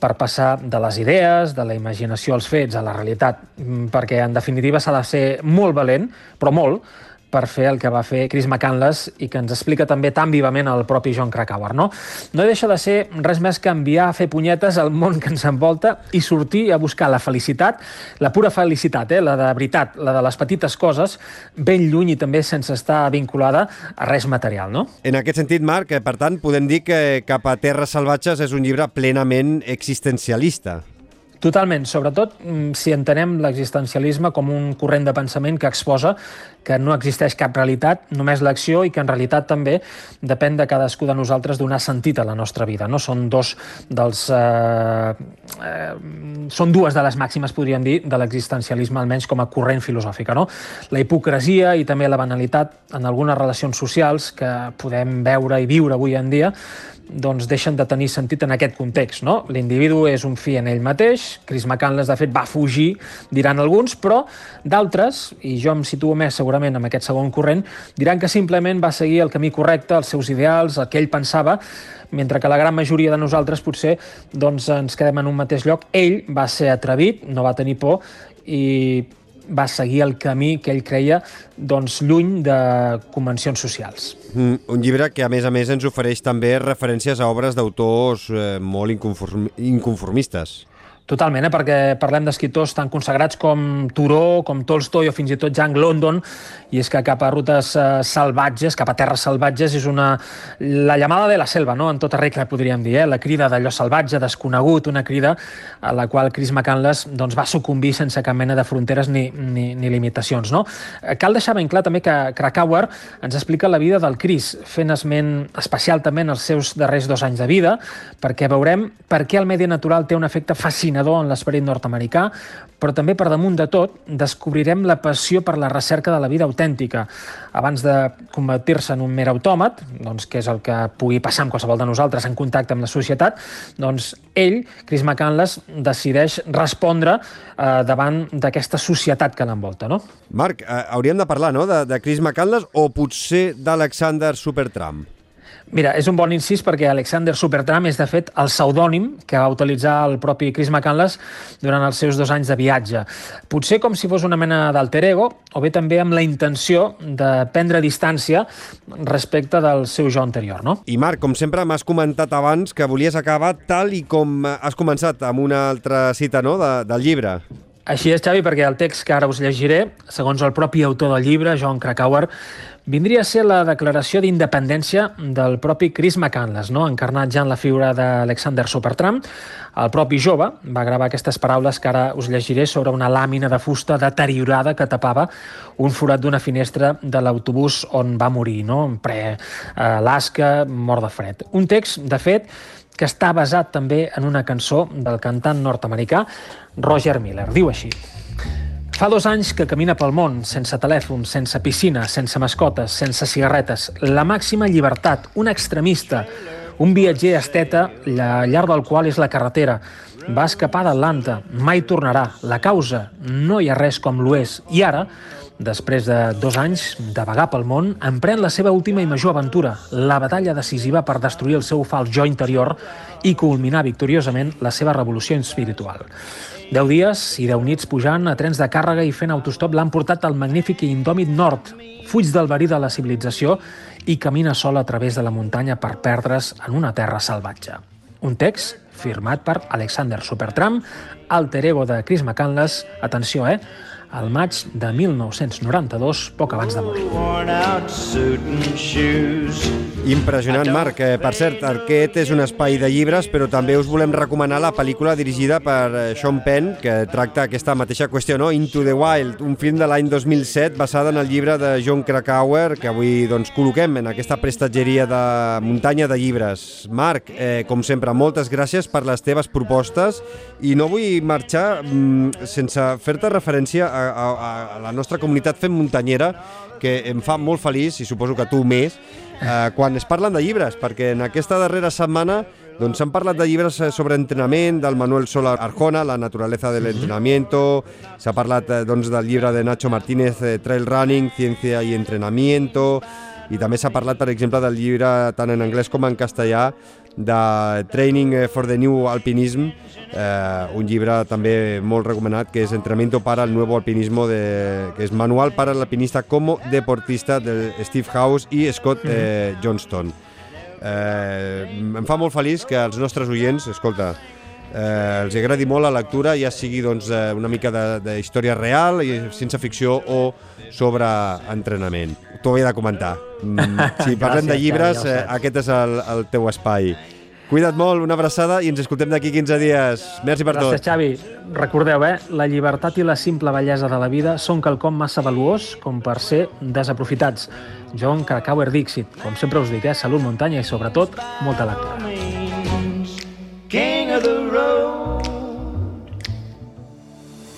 per passar de les idees, de la imaginació als fets, a la realitat, mm, perquè en definitiva s'ha de ser molt valent, però molt, per fer el que va fer Chris McCandless i que ens explica també tan vivament el propi John Krakauer. No, no deixa de ser res més que enviar a fer punyetes al món que ens envolta i sortir a buscar la felicitat, la pura felicitat, eh? la de veritat, la de les petites coses, ben lluny i també sense estar vinculada a res material. No? En aquest sentit, Marc, eh, per tant, podem dir que Cap a Terres Salvatges és un llibre plenament existencialista. Totalment, sobretot mm, si entenem l'existencialisme com un corrent de pensament que exposa que no existeix cap realitat, només l'acció i que en realitat també depèn de cadascú de nosaltres donar sentit a la nostra vida. No? Són, dos dels, eh, eh, són dues de les màximes, podríem dir, de l'existencialisme, almenys com a corrent filosòfica. No? La hipocresia i també la banalitat en algunes relacions socials que podem veure i viure avui en dia doncs deixen de tenir sentit en aquest context. No? L'individu és un fi en ell mateix, Chris McCandless, de fet, va fugir, diran alguns, però d'altres, i jo em situo més segurament en aquest segon corrent, diran que simplement va seguir el camí correcte, els seus ideals, el que ell pensava, mentre que la gran majoria de nosaltres potser doncs, ens quedem en un mateix lloc. Ell va ser atrevit, no va tenir por, i va seguir el camí que ell creia doncs, lluny de convencions socials. Mm, un llibre que, a més a més, ens ofereix també referències a obres d'autors eh, molt inconformistes. Totalment, eh? perquè parlem d'escriptors tan consagrats com Turó, com Tolstoi o fins i tot Jack London, i és que cap a rutes eh, salvatges, cap a terres salvatges, és una... la llamada de la selva, no? en tota regla podríem dir, eh? la crida d'allò salvatge, desconegut, una crida a la qual Chris McCandless doncs, va sucumbir sense cap mena de fronteres ni, ni, ni limitacions. No? Eh, cal deixar ben clar també que Krakauer ens explica la vida del Chris, fent esment especial també en els seus darrers dos anys de vida, perquè veurem per què el medi natural té un efecte fascinant fascinador en l'esperit nord-americà, però també per damunt de tot descobrirem la passió per la recerca de la vida autèntica. Abans de convertir-se en un mer autòmat, doncs, que és el que pugui passar amb qualsevol de nosaltres en contacte amb la societat, doncs ell, Chris McCandless, decideix respondre eh, davant d'aquesta societat que l'envolta. No? Marc, eh, hauríem de parlar no? de, de Chris McCandless o potser d'Alexander Supertramp? Mira, és un bon incís perquè Alexander Supertram és, de fet, el pseudònim que va utilitzar el propi Chris McCandless durant els seus dos anys de viatge. Potser com si fos una mena d'alter ego, o bé també amb la intenció de prendre distància respecte del seu jo anterior, no? I Marc, com sempre m'has comentat abans que volies acabar tal i com has començat amb una altra cita no? de, del llibre. Així és, Xavi, perquè el text que ara us llegiré, segons el propi autor del llibre, John Krakauer, vindria a ser la declaració d'independència del propi Chris McCandless, no? encarnat ja en la figura d'Alexander Supertramp. El propi jove va gravar aquestes paraules que ara us llegiré sobre una làmina de fusta deteriorada que tapava un forat d'una finestra de l'autobús on va morir, no? en pre-Alaska, mort de fred. Un text, de fet, que està basat també en una cançó del cantant nord-americà Roger Miller. Diu així. Fa dos anys que camina pel món, sense telèfon, sense piscina, sense mascotes, sense cigarretes. La màxima llibertat, un extremista, un viatger esteta, la llar del qual és la carretera. Va escapar d'Atlanta, mai tornarà. La causa, no hi ha res com l'oest. I ara, Després de dos anys de vagar pel món, emprèn la seva última i major aventura, la batalla decisiva per destruir el seu fals jo interior i culminar victoriosament la seva revolució espiritual. Deu dies i deu nits pujant a trens de càrrega i fent autostop l'han portat al magnífic i indòmit nord, fuig del verí de la civilització i camina sol a través de la muntanya per perdre's en una terra salvatge. Un text firmat per Alexander Supertramp, alter ego de Chris McCandless, atenció, eh? Al maig de 1992, poc abans de morir. Impressionant, Marc. Eh, per cert, aquest és un espai de llibres, però també us volem recomanar la pel·lícula dirigida per eh, Sean Penn, que tracta aquesta mateixa qüestió, no? Into the Wild, un film de l'any 2007 basada en el llibre de John Krakauer, que avui doncs, col·loquem en aquesta prestatgeria de muntanya de llibres. Marc, eh, com sempre, moltes gràcies per les teves propostes i no vull marxar mm, sense fer-te referència a, a, a la nostra comunitat fem muntanyera, que em fa molt feliç, i suposo que tu més, eh, quan es parlen de llibres, perquè en aquesta darrera setmana doncs s'han parlat de llibres eh, sobre entrenament, del Manuel Sola Arjona, La naturaleza del entrenamiento, s'ha parlat eh, doncs, del llibre de Nacho Martínez, eh, Trail Running, Ciencia y Entrenamiento, i també s'ha parlat, per exemple, del llibre tant en anglès com en castellà de Training for the New Alpinism, eh, un llibre també molt recomanat que és Entrenamiento para el Nuevo Alpinismo, de, que és Manual para el Alpinista como Deportista de Steve House i Scott eh, Johnston. Eh, em fa molt feliç que els nostres oients, escolta, eh, els agradi molt la lectura, ja sigui doncs, eh, una mica de, de història real, i sense ficció o sobre entrenament. T'ho havia de comentar. Mm, si parlem Gràcies, de llibres, ja eh, aquest és el, el teu espai. Cuida't molt, una abraçada i ens escoltem d'aquí 15 dies. Merci per Gràcies, tot. Gràcies, Xavi. Recordeu, eh? La llibertat i la simple bellesa de la vida són quelcom massa valuós com per ser desaprofitats. John Krakauer Dixit. Com sempre us dic, eh? Salut, muntanya i, sobretot, molta lectura. King of the road.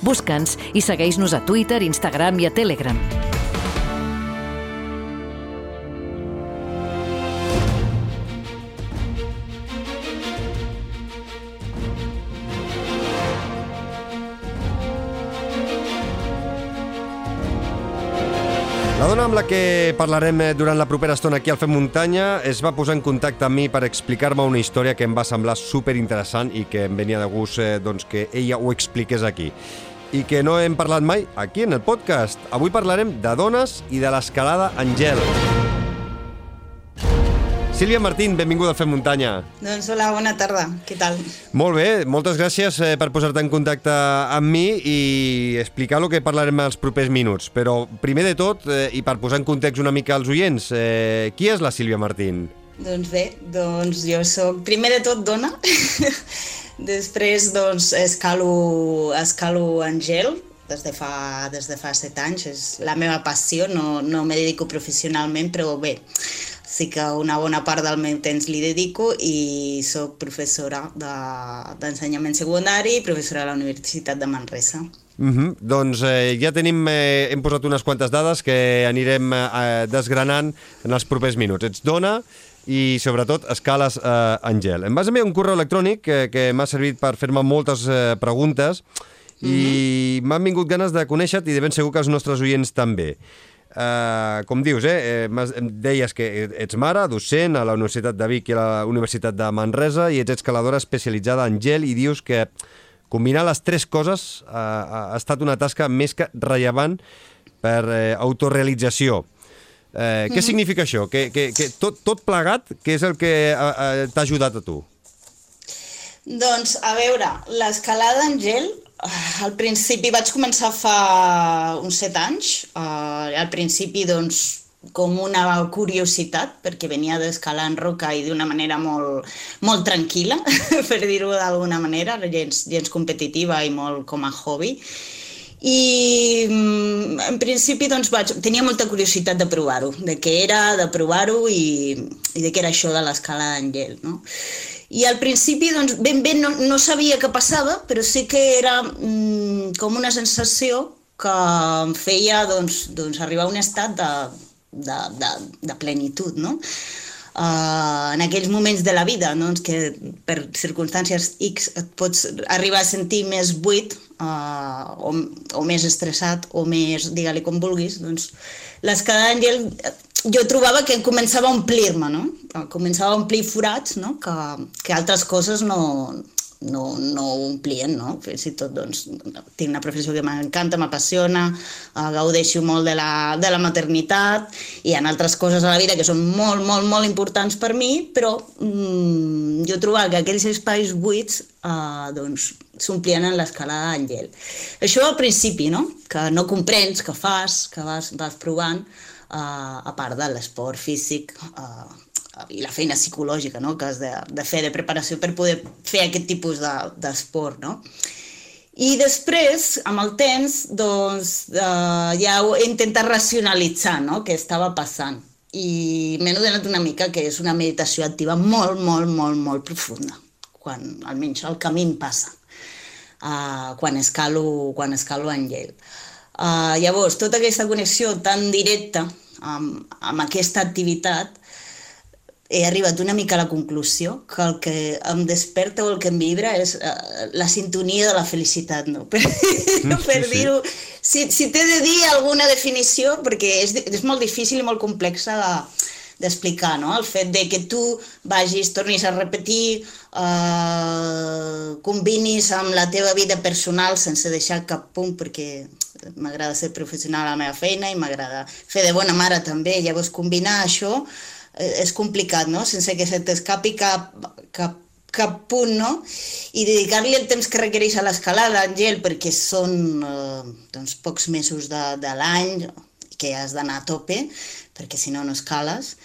Busca'ns i segueix-nos a Twitter, Instagram i a Telegram. Que parlarem eh, durant la propera estona aquí al Fem Muntanya es va posar en contacte amb mi per explicar-me una història que em va semblar super interessant i que em venia de gust eh, doncs, que ella ho expliqués aquí. i que no hem parlat mai aquí en el podcast. Avui parlarem de dones i de l'escalada en gel. Sílvia Martín, benvinguda a Fem Muntanya. Doncs hola, bona tarda. Què tal? Molt bé, moltes gràcies eh, per posar-te en contacte amb mi i explicar el que parlarem els propers minuts. Però primer de tot, eh, i per posar en context una mica als oients, eh, qui és la Sílvia Martín? Doncs bé, doncs jo sóc primer de tot dona, després doncs escalo, escalo en gel, des de fa, des de fa set anys, és la meva passió, no, no me dedico professionalment, però bé, sí que una bona part del meu temps li dedico i sóc professora d'ensenyament de, secundari i professora a la Universitat de Manresa. Mm -hmm. Doncs eh, ja tenim, eh, hem posat unes quantes dades que anirem eh, desgranant en els propers minuts. Ets dona i sobretot escales eh, en gel. Em vas enviar un correu electrònic que, que m'ha servit per fer-me moltes eh, preguntes i mm -hmm. m'han vingut ganes de conèixer-te i de ben segur que els nostres oients també. Uh, com dius, eh, em deies que ets mare, docent a la Universitat de Vic i a la Universitat de Manresa i ets escaladora especialitzada en gel i dius que combinar les tres coses uh, ha estat una tasca més que rellevant per eh, autorealització. Eh, mm -hmm. Què significa això? Que, que, que tot, tot plegat, què és el que uh, t'ha ajudat a tu? Doncs, a veure, l'escalada en gel al principi vaig començar fa uns set anys. Uh, al principi, doncs, com una curiositat, perquè venia d'escalar en roca i d'una manera molt, molt tranquil·la, per dir-ho d'alguna manera, gens, gens competitiva i molt com a hobby. I mm, en principi doncs, vaig, tenia molta curiositat de provar-ho, de què era, de provar-ho i, i de què era això de l'escalada en gel. No? I al principi, doncs, ben bé no, no sabia què passava, però sí que era mm, com una sensació que em feia doncs, doncs, arribar a un estat de, de, de, de plenitud, no? Uh, en aquells moments de la vida, doncs, que per circumstàncies X et pots arribar a sentir més buit uh, o, o més estressat o més, digue-li com vulguis, doncs l'escala d'Àngel jo trobava que començava a omplir-me, no? Començava a omplir forats, no? Que, que altres coses no, no, no omplien, no? Fins i tot, doncs, tinc una professió que m'encanta, m'apassiona, eh, gaudeixo molt de la, de la maternitat, hi ha altres coses a la vida que són molt, molt, molt importants per mi, però mm, jo trobava que aquells espais buits eh, doncs, s'omplien en l'escalada d'Àngel. Això al principi, no? Que no comprens, que fas, que vas, vas provant, uh, a part de l'esport físic uh, i la feina psicològica no? que has de, de fer de preparació per poder fer aquest tipus d'esport. De, no? I després, amb el temps, doncs, uh, ja he intentat racionalitzar no? què estava passant. I m'he adonat una mica que és una meditació activa molt, molt, molt, molt profunda, quan almenys el camí em passa, uh, quan, escalo, quan escalo en gel. Uh, llavors, tota aquesta connexió tan directa amb, amb aquesta activitat, he arribat una mica a la conclusió que el que em desperta o el que em vibra és uh, la sintonia de la felicitat, no? Per, mm, per sí, dir-ho... Si, si t'he de dir alguna definició, perquè és, és molt difícil i molt complexa de, d'explicar, no? El fet de que tu vagis, tornis a repetir, eh, combinis amb la teva vida personal sense deixar cap punt, perquè m'agrada ser professional a la meva feina i m'agrada fer de bona mare també, llavors combinar això eh, és complicat, no? Sense que se t'escapi cap, cap cap punt, no? I dedicar-li el temps que requereix a l'escalada, Àngel, perquè són eh, doncs, pocs mesos de, de l'any que has d'anar a tope, perquè si no, no escales.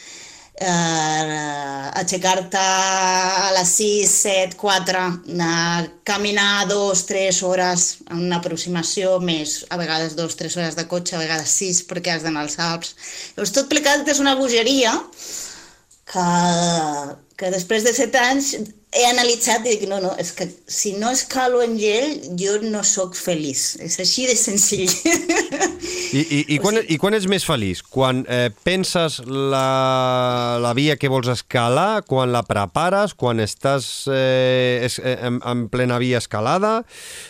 Eh, aixecar-te a les 6, 7, 4, anar, caminar 2, 3 hores en una aproximació, més a vegades 2, 3 hores de cotxe, a vegades 6 perquè has d'anar als Alps. Llavors tot plegat és una bogeria que, que després de 7 anys he analitzat i dic, no, no, és que si no escalo en gel, jo no sóc feliç. És així de senzill. I, i, i, quan, I quan ets més feliç? Quan eh, penses la, la via que vols escalar, quan la prepares, quan estàs eh, es, eh, en, en plena via escalada,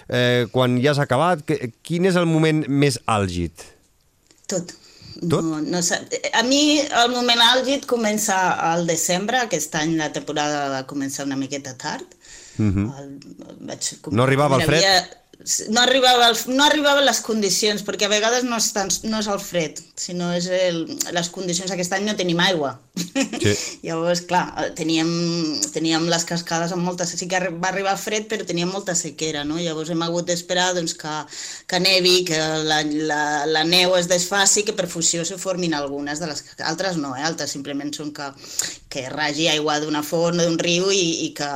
eh, quan ja has acabat? Quin és el moment més àlgid? Tot. Tot? No, no, a mi el moment àlgid comença al desembre, aquest any la temporada va començar una miqueta tard. Uh -huh. el, vaig, no arribava el fred? Havia, no arribava, el, no arribaven les condicions, perquè a vegades no és, tan, no és el fred, sinó és el, les condicions. Aquest any no tenim aigua. Sí. Llavors, clar, teníem, teníem les cascades amb molta... Sí que va arribar fred, però teníem molta sequera, no? Llavors hem hagut d'esperar doncs, que, que nevi, que la, la, la neu es desfaci, que per fusió se formin algunes de les... Altres no, eh? Altres simplement són que, que ragi aigua d'una font, d'un riu i, i que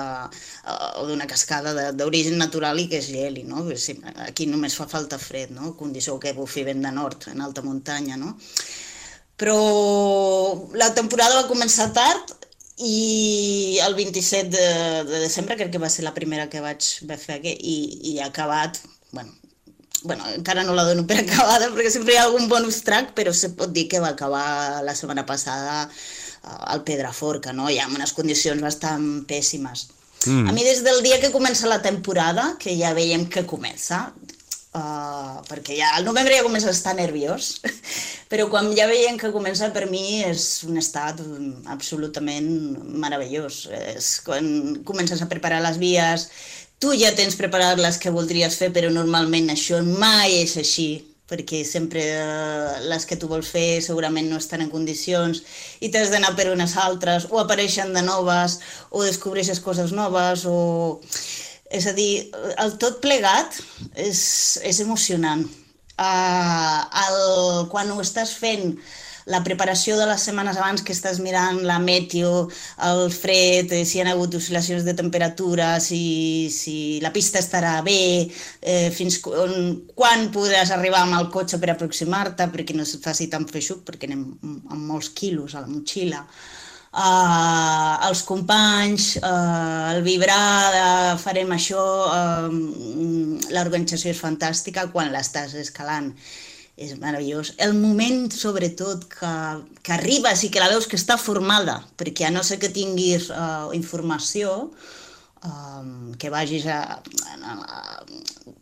o d'una cascada d'origen natural i que és geli, no? Aquí només fa falta fred, no? Condició que bufi vent de nord, en alta muntanya, no? Però la temporada va començar tard i el 27 de, de desembre crec que va ser la primera que vaig fer aquí, i, i ha acabat, bueno, bueno, encara no la dono per acabada perquè sempre hi ha algun bonus track, però se pot dir que va acabar la setmana passada eh, al Pedraforca, no? Hi ha unes condicions bastant pèssimes. Mm. A mi des del dia que comença la temporada, que ja veiem que comença, uh, perquè ja al novembre ja comença a estar nerviós, però quan ja veiem que comença per mi és un estat absolutament meravellós. És quan comences a preparar les vies, tu ja tens preparat les que voldries fer, però normalment això mai és així perquè sempre eh, les que tu vols fer segurament no estan en condicions i t'has d'anar per unes altres o apareixen de noves o descobreixes coses noves o... És a dir, el tot plegat és, és emocionant. Uh, el, quan ho estàs fent la preparació de les setmanes abans que estàs mirant la meteo, el fred, eh, si hi ha hagut oscil·lacions de temperatura, si, si la pista estarà bé, eh, fins on, quan podràs arribar amb el cotxe per aproximar-te, perquè no es faci tan feixuc, perquè anem amb molts quilos a la motxilla. Uh, els companys, uh, el vibrar de farem això, uh, l'organització és fantàstica quan l'estàs escalant és meravellós. El moment, sobretot, que, que arribes i que la veus que està formada, perquè a no ser que tinguis uh, informació, um, que vagis a, a, a,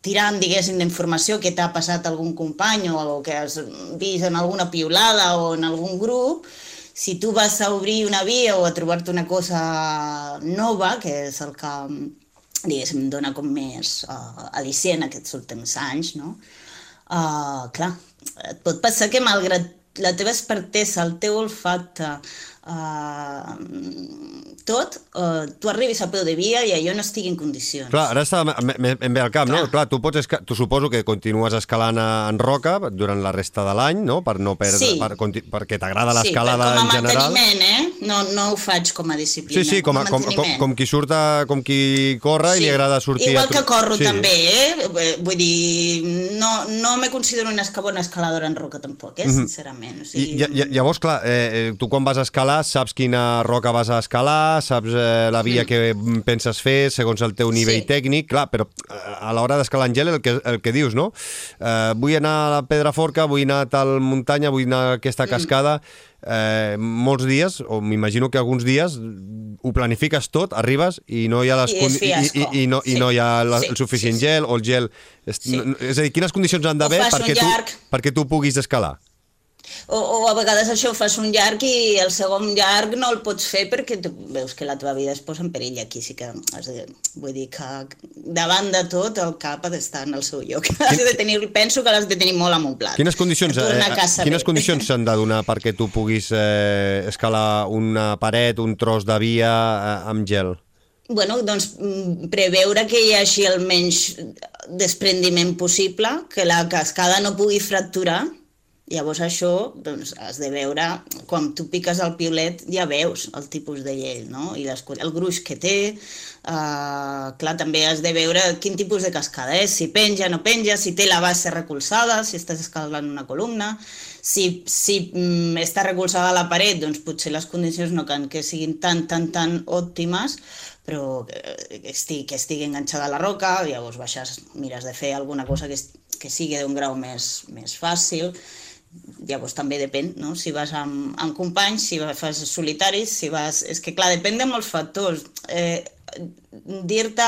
tirant, diguéssim, d'informació que t'ha passat algun company o que has vist en alguna piulada o en algun grup, si tu vas a obrir una via o a trobar-te una cosa nova, que és el que, diguéssim, dona com més uh, al·licient aquests últims anys, no? Uh, clar, et pot passar que malgrat la teva expertesa, el teu olfacte, uh, tot, uh, tu arribis a peu de via i allò no estigui en condicions. Clar, ara està ben bé al cap, Clar. no? Clar, tu, pots tu suposo que continues escalant en roca durant la resta de l'any, no? Per no perdre, sí. per, perquè t'agrada l'escalada sí, en general. Sí, com a manteniment, eh? No, no ho faig com a disciplina. Sí, sí, com, a, com, com, com, qui surt a, com qui corre sí. i li agrada sortir... Igual que corro sí. també, eh? Vull dir, no, no me considero una bona escaladora en roca tampoc, eh? Sincerament. O sigui... I, i, llavors, clar, eh, tu quan vas a escalar saps quina roca vas a escalar, saps eh, la via mm. que penses fer segons el teu nivell sí. tècnic, clar, però eh, a l'hora d'escalar en gel el que, el que dius, no? Eh, vull anar a la Pedraforca, vull anar a tal muntanya, vull anar a aquesta mm. cascada, eh, molts dies, o m'imagino que alguns dies, ho planifiques tot, arribes i no hi ha les I, i, i, i, no, sí. i no hi ha la, sí, el suficient sí, sí. gel o el gel... Sí. és a dir, quines condicions han d'haver perquè, tu, perquè tu puguis escalar? O, o a vegades això fas un llarg i el segon llarg no el pots fer perquè tu veus que la teva vida es posa en perill. Aquí sí que, has de, vull dir que davant de tot el cap ha d'estar en el seu lloc. Quin... Has de tenir, penso que l'has de tenir molt amuntlat. Quines condicions, eh, quines condicions s'han de donar perquè tu puguis eh, escalar una paret, un tros de via eh, amb gel? bueno, doncs, mm, preveure que hi hagi el menys desprendiment possible, que la cascada no pugui fracturar, Llavors això doncs, has de veure, quan tu piques el piolet ja veus el tipus de llei, no? I les, el gruix que té, uh, clar, també has de veure quin tipus de cascada és, si penja, no penja, si té la base recolzada, si estàs escalant una columna, si, si mm, està recolzada la paret, doncs potser les condicions no can que siguin tan, tan, tan òptimes, però que, estigui, que estigui enganxada a la roca, llavors baixes, mires de fer alguna cosa que, que sigui d'un grau més, més fàcil, llavors també depèn, no? si vas amb, amb companys, si fas solitaris, si vas... És que clar, depèn de molts factors. Eh, Dir-te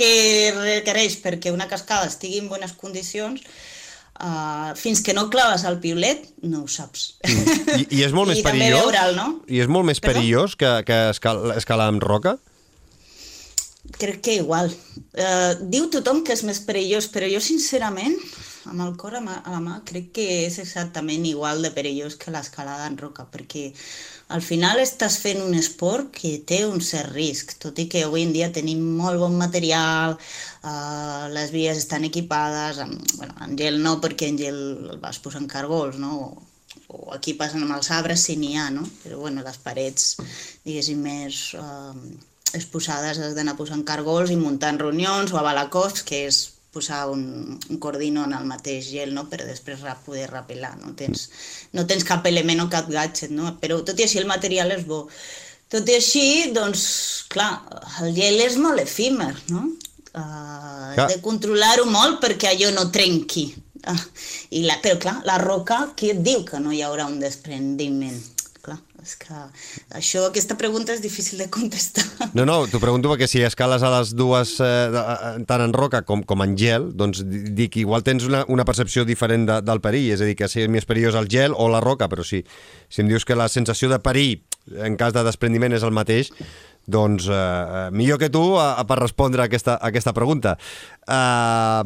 què requereix perquè una cascada estigui en bones condicions uh, fins que no claves el piolet no ho saps. Mm. I, I és molt més I perillós? Veure'l, no? I és molt més Perdó? perillós que, que escalar, escalar amb roca? crec que igual. Uh, diu tothom que és més perillós, però jo sincerament, amb el cor a, mà, a la mà, crec que és exactament igual de perillós que l'escalada en roca, perquè al final estàs fent un esport que té un cert risc, tot i que avui en dia tenim molt bon material, uh, les vies estan equipades, amb, bueno, en gel no, perquè en gel el vas posar en cargols, no? o aquí passen amb els arbres si n'hi ha, no? Però bueno, les parets, diguéssim, més eh, exposades has d'anar posant cargols i muntant reunions o a balacós, que és posar un, un cordino en el mateix gel, no? per després poder rapelar. No tens, no tens cap element o cap gadget, no? però tot i així el material és bo. Tot i així, doncs, clar, el gel és molt efímer, no? Uh, de controlar-ho molt perquè allò no trenqui. Uh, i la, però clar, la roca, qui et diu que no hi haurà un desprendiment? És que això, aquesta pregunta és difícil de contestar. No, no, t'ho pregunto perquè si escales a les dues, eh, eh tant en roca com, com en gel, doncs dic, igual tens una, una percepció diferent de, del perill, és a dir, que si és més perillós el gel o la roca, però si, si em dius que la sensació de perill en cas de desprendiment és el mateix, doncs eh, eh millor que tu eh, per respondre a aquesta, a aquesta pregunta. Eh,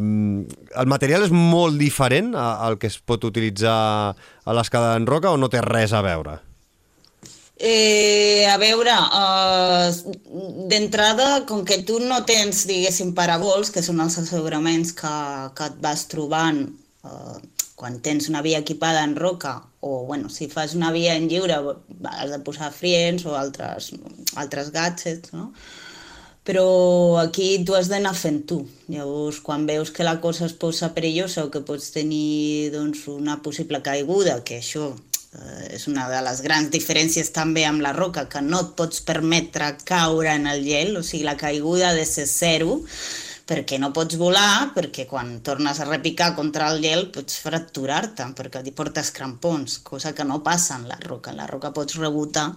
el material és molt diferent al que es pot utilitzar a l'escala en roca o no té res a veure? Eh, a veure, uh, d'entrada, com que tu no tens, diguéssim, parabols, que són els asseguraments que, que et vas trobant uh, quan tens una via equipada en roca, o bueno, si fas una via en lliure has de posar friens o altres, altres gadgets, no? Però aquí tu has d'anar fent tu. Llavors, quan veus que la cosa es posa perillosa o que pots tenir doncs, una possible caiguda, que això Eh, és una de les grans diferències també amb la roca, que no et pots permetre caure en el gel, o sigui, la caiguda ha de ser zero, perquè no pots volar, perquè quan tornes a repicar contra el gel pots fracturar-te, perquè hi portes crampons, cosa que no passa en la roca. En la roca pots rebotar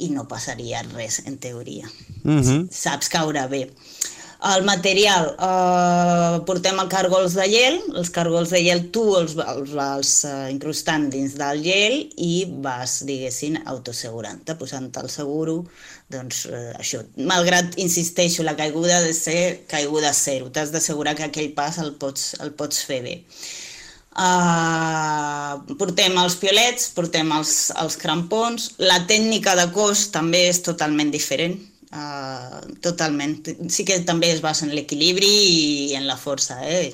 i no passaria res, en teoria. Mm -hmm. Saps caure bé. El material, eh, portem el cargols de gel, els cargols de gel tu els, els vas uh, incrustant dins del gel i vas, diguéssim, autosegurant-te, posant el seguro, doncs eh, això. Malgrat, insisteixo, la caiguda de ser caiguda zero, t'has d'assegurar que aquell pas el pots, el pots fer bé. Uh, portem els piolets, portem els, els crampons, la tècnica de cos també és totalment diferent, Uh, totalment. Sí que també es basa en l'equilibri i en la força, eh?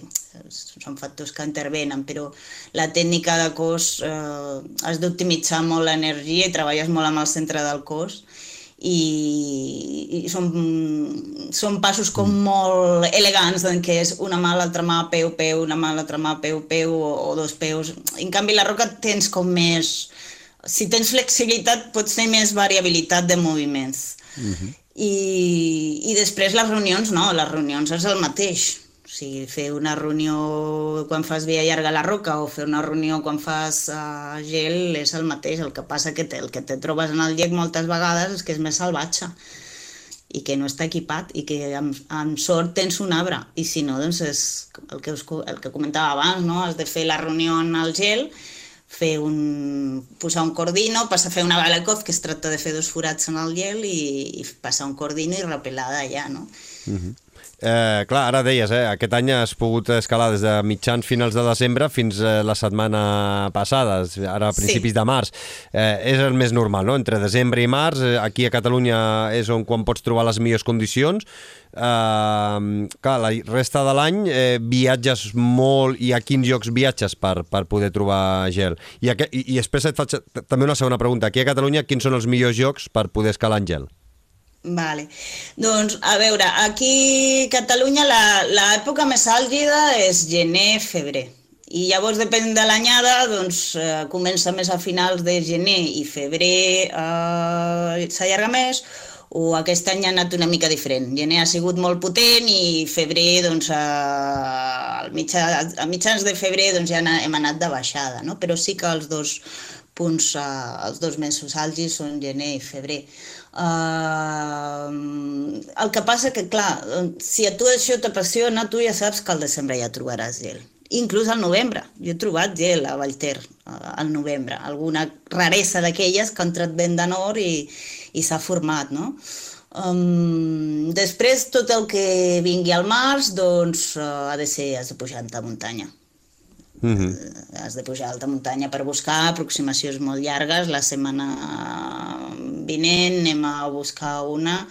són factors que intervenen, però la tècnica de cos eh, has d'optimitzar molt l'energia i treballes molt amb el centre del cos i, i són, són passos com molt elegants en què és una mà, l'altra mà, peu, peu, una mà, l'altra mà, peu, peu o, o dos peus. En canvi, la roca tens com més... Si tens flexibilitat, pots tenir més variabilitat de moviments. Uh -huh. I, I després les reunions, no, les reunions és el mateix. O sigui, fer una reunió quan fas via llarga a la roca o fer una reunió quan fas uh, gel és el mateix. El que passa que te, el que te trobes en el llec moltes vegades és que és més salvatge i que no està equipat i que amb, amb sort tens un arbre i si no, doncs és el que, us, el que comentava abans, no? has de fer la reunió en el gel fer un, posar un cordino, passar a fer una balacov, que es tracta de fer dos forats en el gel i, i passar un cordino i repelada allà, no? Uh mhm. -huh. Eh, clar, ara deies, eh, aquest any has pogut escalar des de mitjans finals de desembre fins eh, la setmana passada, ara a principis sí. de març. Eh, és el més normal, no? Entre desembre i març, eh, aquí a Catalunya és on quan pots trobar les millors condicions Uh, clar, la resta de l'any eh, viatges molt i a quins llocs viatges per, per poder trobar gel? I, a, i, i després et faig també una segona pregunta. Aquí a Catalunya, quins són els millors llocs per poder escalar en gel? Vale. Doncs, a veure, aquí a Catalunya l'època més àlgida és gener-febrer. I llavors, depèn de l'anyada, doncs, eh, comença més a finals de gener i febrer eh, s'allarga més, o aquest any ha anat una mica diferent. Gener ha sigut molt potent i febrer, doncs, a, a, mitjà, a mitjans de febrer doncs, ja hem anat de baixada, no? però sí que els dos punts, uh, els dos mesos àlgids són gener i febrer. Uh, el que passa que, clar, si a tu això t'apassiona, tu ja saps que al desembre ja trobaràs gel. Inclús al novembre. Jo he trobat gel a Vallter al novembre. Alguna raresa d'aquelles que ha entrat vent de nord i, i s'ha format, no? Um, després, tot el que vingui al març, doncs uh, ha de ser, has de pujar a muntanya. Mm -hmm. uh, has de pujar a alta muntanya per buscar aproximacions molt llargues. La setmana vinent anem a buscar una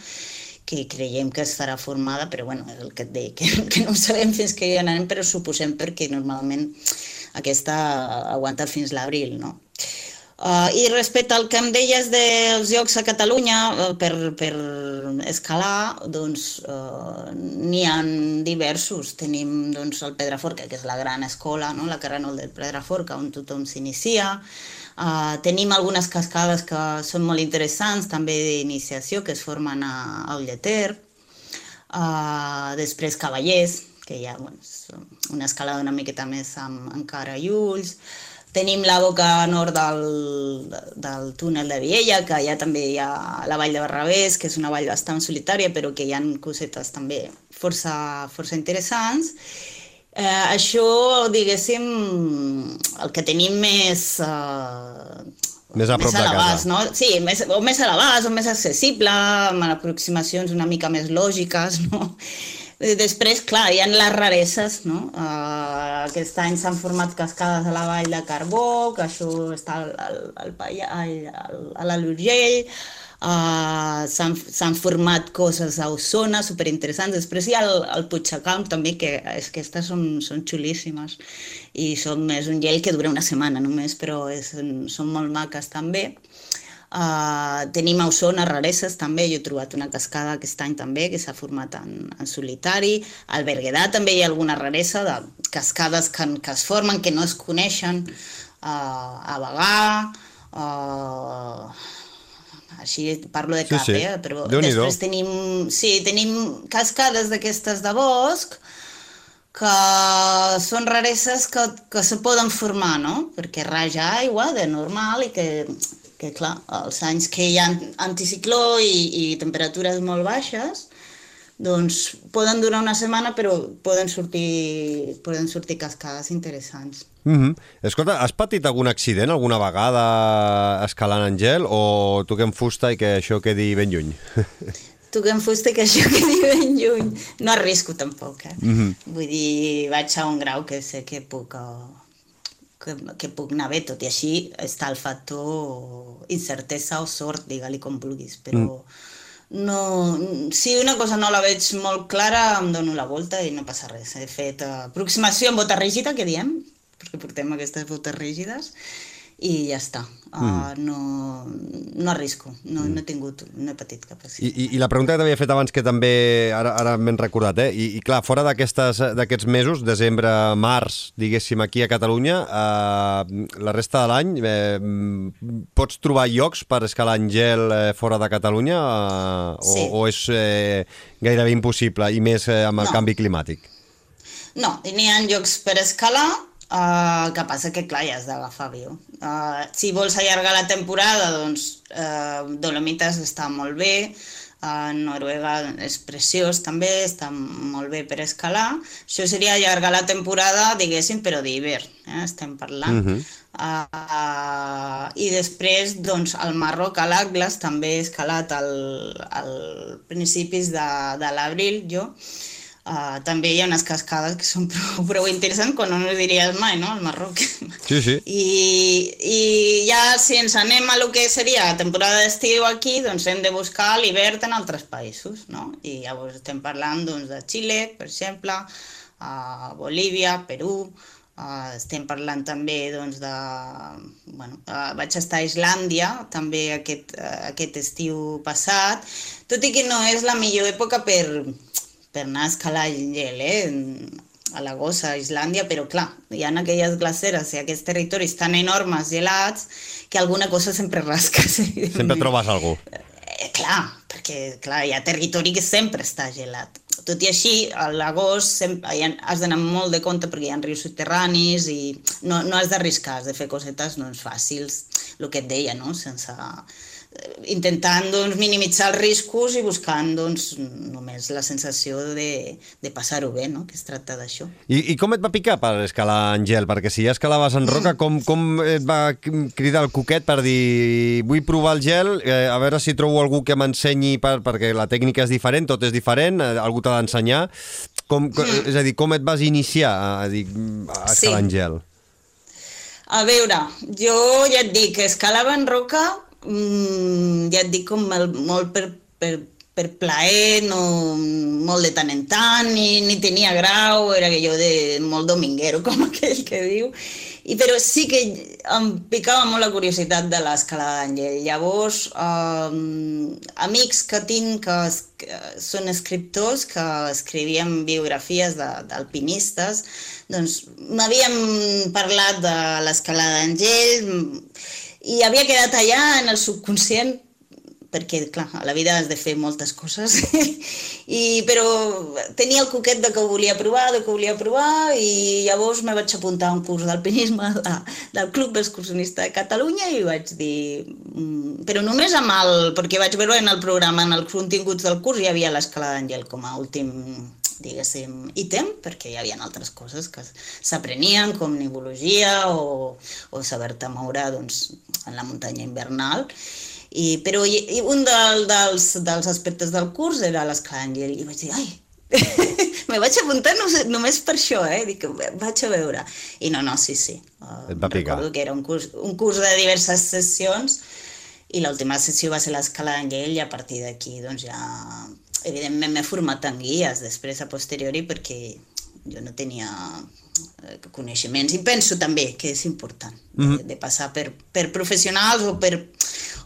que creiem que estarà formada, però bueno, és el que et deia, que, que no ho sabem fins que hi anem, però suposem perquè normalment aquesta aguanta fins l'abril, no? Uh, I respecte al que em deies dels llocs a Catalunya uh, per, per escalar, doncs uh, n'hi ha diversos. Tenim doncs, el Pedraforca, que és la gran escola, no? la Carrenol del Pedraforca, on tothom s'inicia. Uh, tenim algunes cascades que són molt interessants, també d'iniciació, que es formen a, a Ulleter. Uh, després Cavallers, que ja bueno, és una escalada una miqueta més amb, amb cara i ulls. Tenim la boca nord del, del túnel de Viella, que ja també hi ha la vall de Barrabés, que és una vall bastant solitària, però que hi ha cosetes també força, força interessants. Eh, això, diguéssim, el que tenim més... Eh, més a prop més a de casa. no? Sí, més, o més a l'abast, o més accessible, amb aproximacions una mica més lògiques, no? Eh, Després, clar, hi ha les rareses, no? Uh, aquest any s'han format cascades a la vall de Carbó, que això està al, al, al, al, al, a l'Alt Urgell, uh, s'han s'han format coses a Osona superinteressants. Després hi ha el, el Puigdecalm també, que és que aquestes són, són xulíssimes i són, és un gel que dura una setmana només, però és, són molt maques també. Tenim a Osona rareses també, jo he trobat una cascada aquest any també que s'ha format en, en solitari. Al Berguedà també hi ha alguna raresa de cascades que, que es formen, que no es coneixen. Uh, a Bagà, uh, així parlo de Sí, cap, sí. eh? però després tenim, sí, tenim cascades d'aquestes de bosc que són rareses que, que se poden formar, no? Perquè raja aigua de normal i que, que clar, els anys que hi ha anticicló i, i temperatures molt baixes, doncs poden durar una setmana però poden sortir, poden sortir cascades interessants. Mm -hmm. Escolta, has patit algun accident alguna vegada escalant en gel o toquem fusta i que això quedi ben lluny? Toquem fusta que això quedi ben lluny. No arrisco tampoc, eh? Mm -hmm. Vull dir, vaig a un grau que sé que puc, uh, que, que puc anar bé, tot i així està el factor incertesa o sort, digue-li com vulguis, però mm. no, si una cosa no la veig molt clara em dono la volta i no passa res. He fet uh, aproximació amb bota rígida, que diem, perquè portem aquestes botes rígides, i ja està. Uh, no, no arrisco, no, no he tingut, no he patit cap I, accident. i, I la pregunta que t'havia fet abans, que també ara, ara m'he recordat, eh? I, i clar, fora d'aquests mesos, desembre, març, diguéssim, aquí a Catalunya, eh, la resta de l'any, eh, mm, pots trobar llocs per escalar en gel eh, fora de Catalunya eh, o, Sí. o és eh, gairebé impossible, i més eh, amb el No. canvi climàtic? No, n'hi ha llocs per escalar, uh, que passa que, clar, ja has d'agafar avió. Uh, si vols allargar la temporada, doncs uh, Dolomites està molt bé, uh, Noruega és preciós també, està molt bé per escalar. Això seria allargar la temporada, diguéssim, però d'hivern, eh, estem parlant. Mhm. Uh, I després, doncs, al Marroc, a l'Atlas, també he escalat al, al principis de, de l'abril, jo. Uh, també hi ha unes cascades que són prou, prou interessants, quan no ho diries mai, no?, al Marroc. Sí, sí. I, I ja si ens anem a lo que seria la temporada d'estiu aquí, doncs hem de buscar l'hivern en altres països, no? I llavors estem parlant doncs, de Xile, per exemple, a Bolívia, Perú, uh, estem parlant també doncs, de... Bueno, uh, vaig estar a Islàndia també aquest, uh, aquest estiu passat, tot i que no és la millor època per, per anar a escalar el gel, eh? a la gossa, a Islàndia, però clar, hi ha aquelles glaceres i aquests territoris tan enormes, gelats, que alguna cosa sempre rasques. Sempre trobes algú. Eh, clar, perquè clar, hi ha territori que sempre està gelat. Tot i així, a l'agost has d'anar molt de compte perquè hi ha rius subterranis i no, no has d'arriscar, has de fer cosetes doncs, fàcils, el que et deia, no? sense, intentant doncs, minimitzar els riscos i buscant doncs, només la sensació de, de passar-ho bé, no? que es tracta d'això. I, I com et va picar per escalar en gel? Perquè si ja escalaves en roca, com, com et va cridar el coquet per dir vull provar el gel, eh, a veure si trobo algú que m'ensenyi, per, perquè la tècnica és diferent, tot és diferent, eh, algú t'ha d'ensenyar. Com, mm. És a dir, com et vas iniciar a, a, dir, a escalar sí. en gel? A veure, jo ja et dic, escalava en roca mm, ja et dic, com el, molt per, per, per plaer, no, molt de tant en tant, ni, ni tenia grau, era que jo de molt dominguero, com aquell que diu, i, però sí que em picava molt la curiositat de l'escalada d'Àngel. Llavors, eh, amics que tinc que, es, que són escriptors, que escrivien biografies d'alpinistes, doncs m'havien parlat de l'escalada d'Àngel, i havia quedat allà en el subconscient perquè, clar, a la vida has de fer moltes coses, I, però tenia el coquet de que ho volia provar, de que ho volia provar, i llavors me vaig apuntar a un curs d'alpinisme de, del Club Excursionista de Catalunya i vaig dir... Mm, però només amb el... perquè vaig veure en el programa, en els continguts del curs, hi havia l'escala d'Àngel com a últim diguéssim, ítem, perquè hi havia altres coses que s'aprenien, com nivologia o, o saber-te moure doncs, en la muntanya invernal. I, però i, un del, dels, dels aspectes del curs era l'esclàngel, i vaig dir, ai, me vaig apuntar no, només per això, eh? Dic, vaig a veure. I no, no, sí, sí. Uh, Et va picar. Recordo que era un curs, un curs de diverses sessions i l'última sessió va ser l'escala d'Angell i a partir d'aquí doncs ja evidentment m'he format en guies després a posteriori perquè jo no tenia eh, coneixements i penso també que és important mm -hmm. de, de passar per, per professionals o per,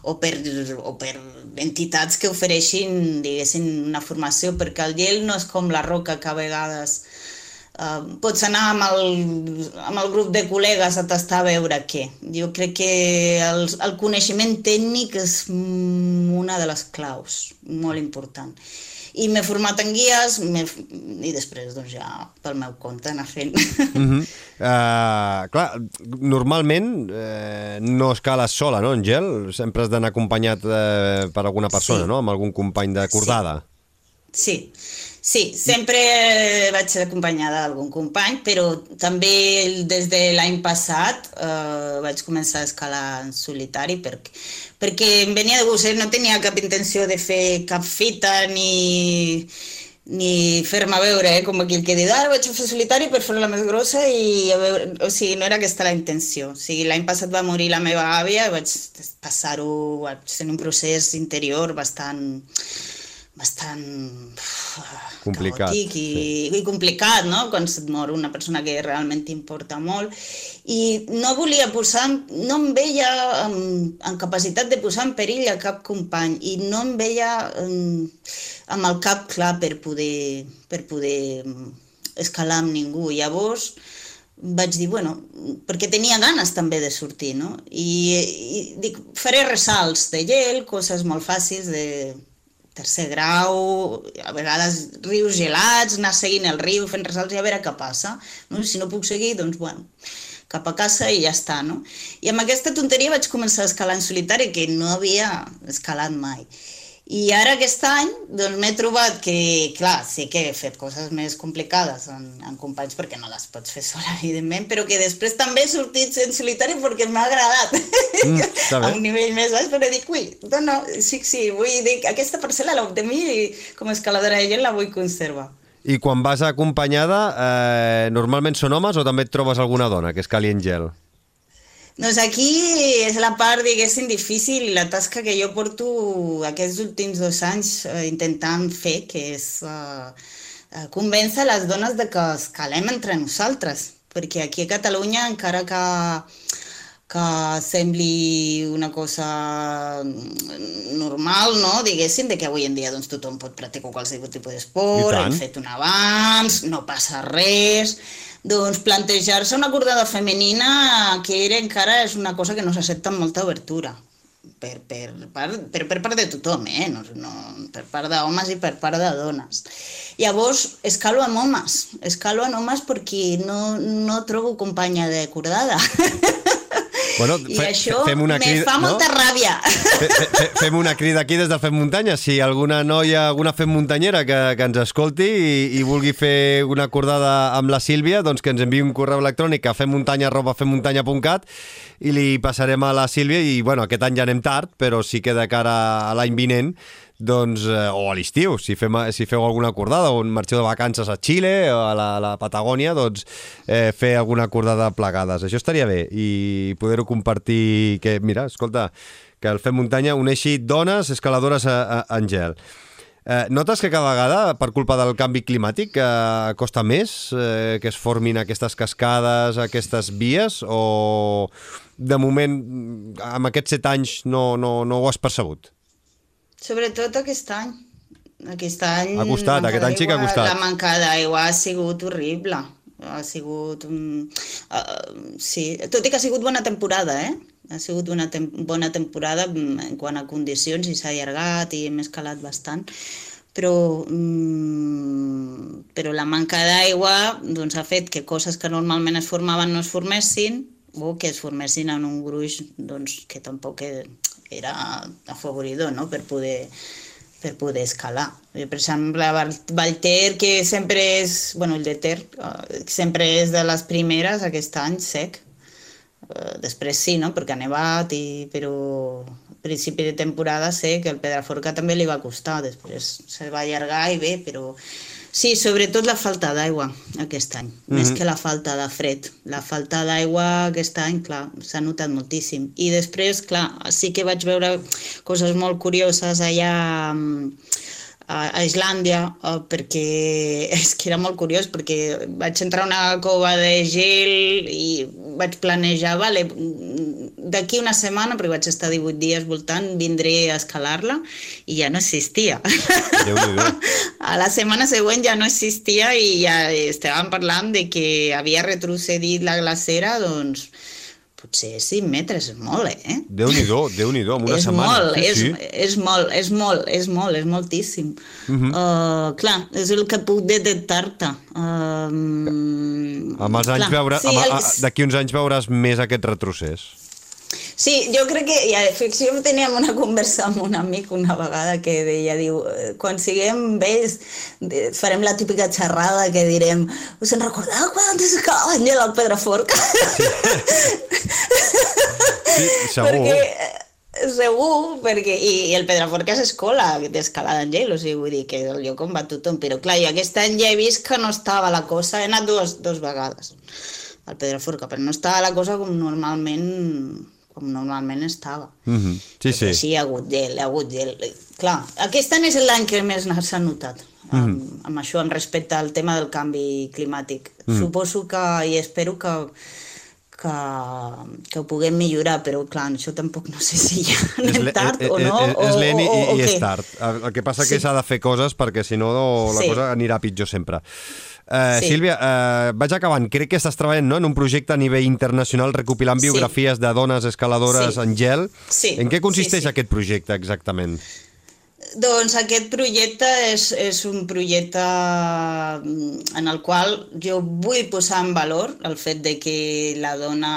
o, per, o per entitats que ofereixin diguéssim una formació perquè el gel no és com la roca que a vegades Uh, pots anar amb el, amb el grup de col·legues a tastar a veure què. Jo crec que el, el coneixement tècnic és una de les claus, molt important. I m'he format en guies i després doncs, ja pel meu compte anar fent. Mm -hmm. uh, clar, normalment eh, no escales sola, no, Angel? Sempre has d'anar acompanyat eh, per alguna persona, sí. no? Amb algun company de cordada. Sí. sí. Sí, sempre vaig acompanyada d'algun company, però també des de l'any passat eh, vaig començar a escalar en solitari perquè, perquè em venia de gust, eh? no tenia cap intenció de fer cap fita ni, ni fer-me veure, eh? com aquell que diu, ara vaig a fer solitari per fer-la més grossa i a veure, o sigui, no era aquesta la intenció. O sigui, l'any passat va morir la meva àvia i vaig passar-ho, ser un procés interior bastant bastant complicat, caòtic i, sí. i complicat, no? Quan se't mor una persona que realment t'importa molt. I no volia posar, no em veia en, en capacitat de posar en perill a cap company i no em veia en, amb el cap clar per poder, per poder escalar amb ningú. Llavors, vaig dir, bueno, perquè tenia ganes també de sortir, no? I, i dic, faré ressalts de gel, coses molt fàcils de tercer grau, a vegades rius gelats, anar seguint el riu, fent ressalts i a veure què passa. No? Si no puc seguir, doncs, bueno, cap a casa i ja està, no? I amb aquesta tonteria vaig començar a escalar en solitari, que no havia escalat mai. I ara aquest any doncs, m'he trobat que, clar, sí que he fet coses més complicades en, en companys perquè no les pots fer sola, evidentment, però que després també he sortit en solitari perquè m'ha agradat. Mm, a un nivell més baix, però dic, ui, no, no, sí, sí, vull dir, aquesta parcel·la mi com a escaladora de gent la vull conservar. I quan vas acompanyada, eh, normalment són homes o també et trobes alguna dona que escali en gel? Doncs aquí és la part, diguéssim, difícil i la tasca que jo porto aquests últims dos anys eh, intentant fer, que és eh, eh, convèncer les dones de que escalem entre nosaltres, perquè aquí a Catalunya, encara que que sembli una cosa normal, no? diguéssim, de que avui en dia doncs, tothom pot practicar qualsevol tipus d'esport, hem fet un abans, no passa res, doncs plantejar-se una cordada femenina que era encara és una cosa que no s'accepta amb molta obertura per, per, part, per, per part de tothom, eh? no, no, per part d'homes i per part de dones. Llavors, escalo amb homes, escalo amb homes perquè no, no trobo companya de cordada. Bueno, I fe, això fem una me crida, fa molta no? ràbia. Fe, fe, fem una crida aquí des de Fem Muntanya. Si alguna noia, alguna Fem Muntanyera que, que ens escolti i, i vulgui fer una acordada amb la Sílvia, doncs que ens enviï un correu electrònic a femmuntanya.cat i li passarem a la Sílvia i, bueno, aquest any ja anem tard, però sí que de cara a l'any vinent doncs, eh, o a l'estiu, si, fem, si feu alguna acordada, o un marxeu de vacances a Xile o a la, la Patagònia, doncs eh, fer alguna acordada plegades. Això estaria bé i poder-ho compartir, que mira, escolta, que el Fem Muntanya uneixi dones escaladores a, a, en gel. Eh, notes que cada vegada, per culpa del canvi climàtic, eh, costa més eh, que es formin aquestes cascades, aquestes vies, o de moment, amb aquests set anys, no, no, no ho has percebut? Sobretot aquest any. Aquest any... Ha costat, aquest any sí que ha costat. La manca d'aigua ha sigut horrible. Ha sigut... Uh, sí, tot i que ha sigut bona temporada, eh? Ha sigut una tem bona temporada mm, en quant a condicions i s'ha allargat i hem escalat bastant però, mm, però la manca d'aigua doncs, ha fet que coses que normalment es formaven no es formessin o que es formessin en un gruix doncs, que tampoc era afavoridor no? per poder per poder escalar. Jo, per exemple, a Val- Vallter, que sempre és, bueno, el de Ter, eh, sempre és de les primeres aquest any sec. Eh, Després sí, no?, perquè ha nevat, i, però al principi de temporada sé que el Pedraforca també li va costar, després se va allargar i bé, però sí, sobretot la falta d'aigua aquest any, més que la falta de fred. La falta d'aigua aquest any, clar, s'ha notat moltíssim. I després, clar, sí que vaig veure coses molt curioses allà mm, a Islàndia eh, perquè és que era molt curiós perquè vaig entrar a una cova de gel i vaig planejar vale, d'aquí una setmana, perquè vaig estar 18 dies voltant, vindré a escalar-la i ja no existia. A la setmana següent ja no existia i ja estàvem parlant de que havia retrocedit la glacera, doncs, potser 5 metres, és molt, eh? Déu-n'hi-do, Déu-n'hi-do, en una és setmana. Molt, sí, és, sí. és molt, és molt, és molt, és moltíssim. Uh. -huh. uh, clar, és el que puc detectar-te. Uh, Amb els anys veure, sí, amb, el- d'aquí uns anys veuràs més aquest retrocés. Sí, jo crec que, i a ficció teníem una conversa amb un amic una vegada que deia, diu, "Eh, quan siguem vells farem la típica xerrada que direm, us en recordeu quan antes escalava Àngel al Pedraforca? Sí, segur. perquè, segur, perquè, i, i el Pedraforca és escola d'escalada d'Angel, o sigui, vull dir que és el lloc on va tothom, però clar, jo aquest any ja he vist que no estava la cosa, he anat dues, dues vegades al Pedraforca, però no estava la cosa com normalment com normalment estava. Mhm. Sí, sí. Perquè sí, hi ha hagut gel, hi ha hagut gel. Clar, aquest any és l'any que més s'ha notat, amb, amb això, amb respecte al tema del canvi climàtic. Suposo que, i espero que, que, que ho puguem millorar, però clar, això tampoc no sé si ja És anem le- tard eh, o eh, no, eh, És o, lent i, o, o i és tard. El que passa que Sí. s'ha de fer coses perquè si no la Sí. cosa anirà pitjor sempre. Uh, Sí. Sílvia, uh, vaig acabant. Crec que estàs treballant no? en un projecte a nivell internacional recopilant Sí. biografies de dones escaladores Sí. en gel. Sí. En què consisteix Sí, sí. aquest projecte exactament? Doncs aquest projecte és, és un projecte mm, en el qual jo vull posar en valor el fet de que la dona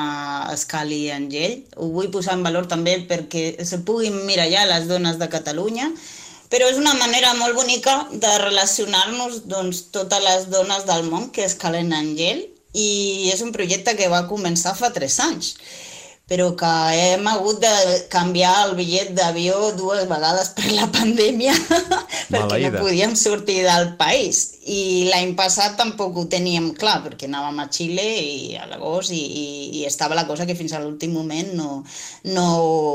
escali en gel. Ho vull posar en valor també perquè se puguin mirallar les dones de Catalunya, però és una manera molt bonica de relacionar-nos doncs, totes les dones del món que escalen en gel i és un projecte que va començar fa tres anys però que hem hagut de canviar el bitllet d'avió dues vegades per la pandèmia perquè no podíem sortir del país. I l'any passat tampoc ho teníem clar, perquè anàvem a Xile i a l'agost i, i, i estava la cosa que fins a l'últim moment no, no,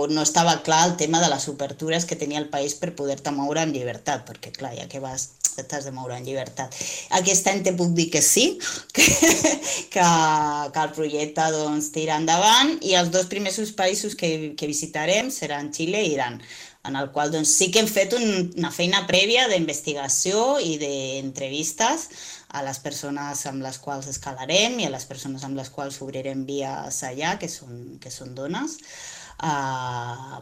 no estava clar el tema de les obertures que tenia el país per poder-te moure en llibertat, perquè clar, ja que vas t'has de moure en llibertat. Aquest any te puc dir que sí, que, que, que el projecte doncs, tira endavant i els dos primers països que, que visitarem seran Xile i Iran. en el qual doncs, sí que hem fet un, una feina prèvia d'investigació i d'entrevistes a les persones amb les quals escalarem i a les persones amb les quals obrirem vies allà, que són, que són dones uh,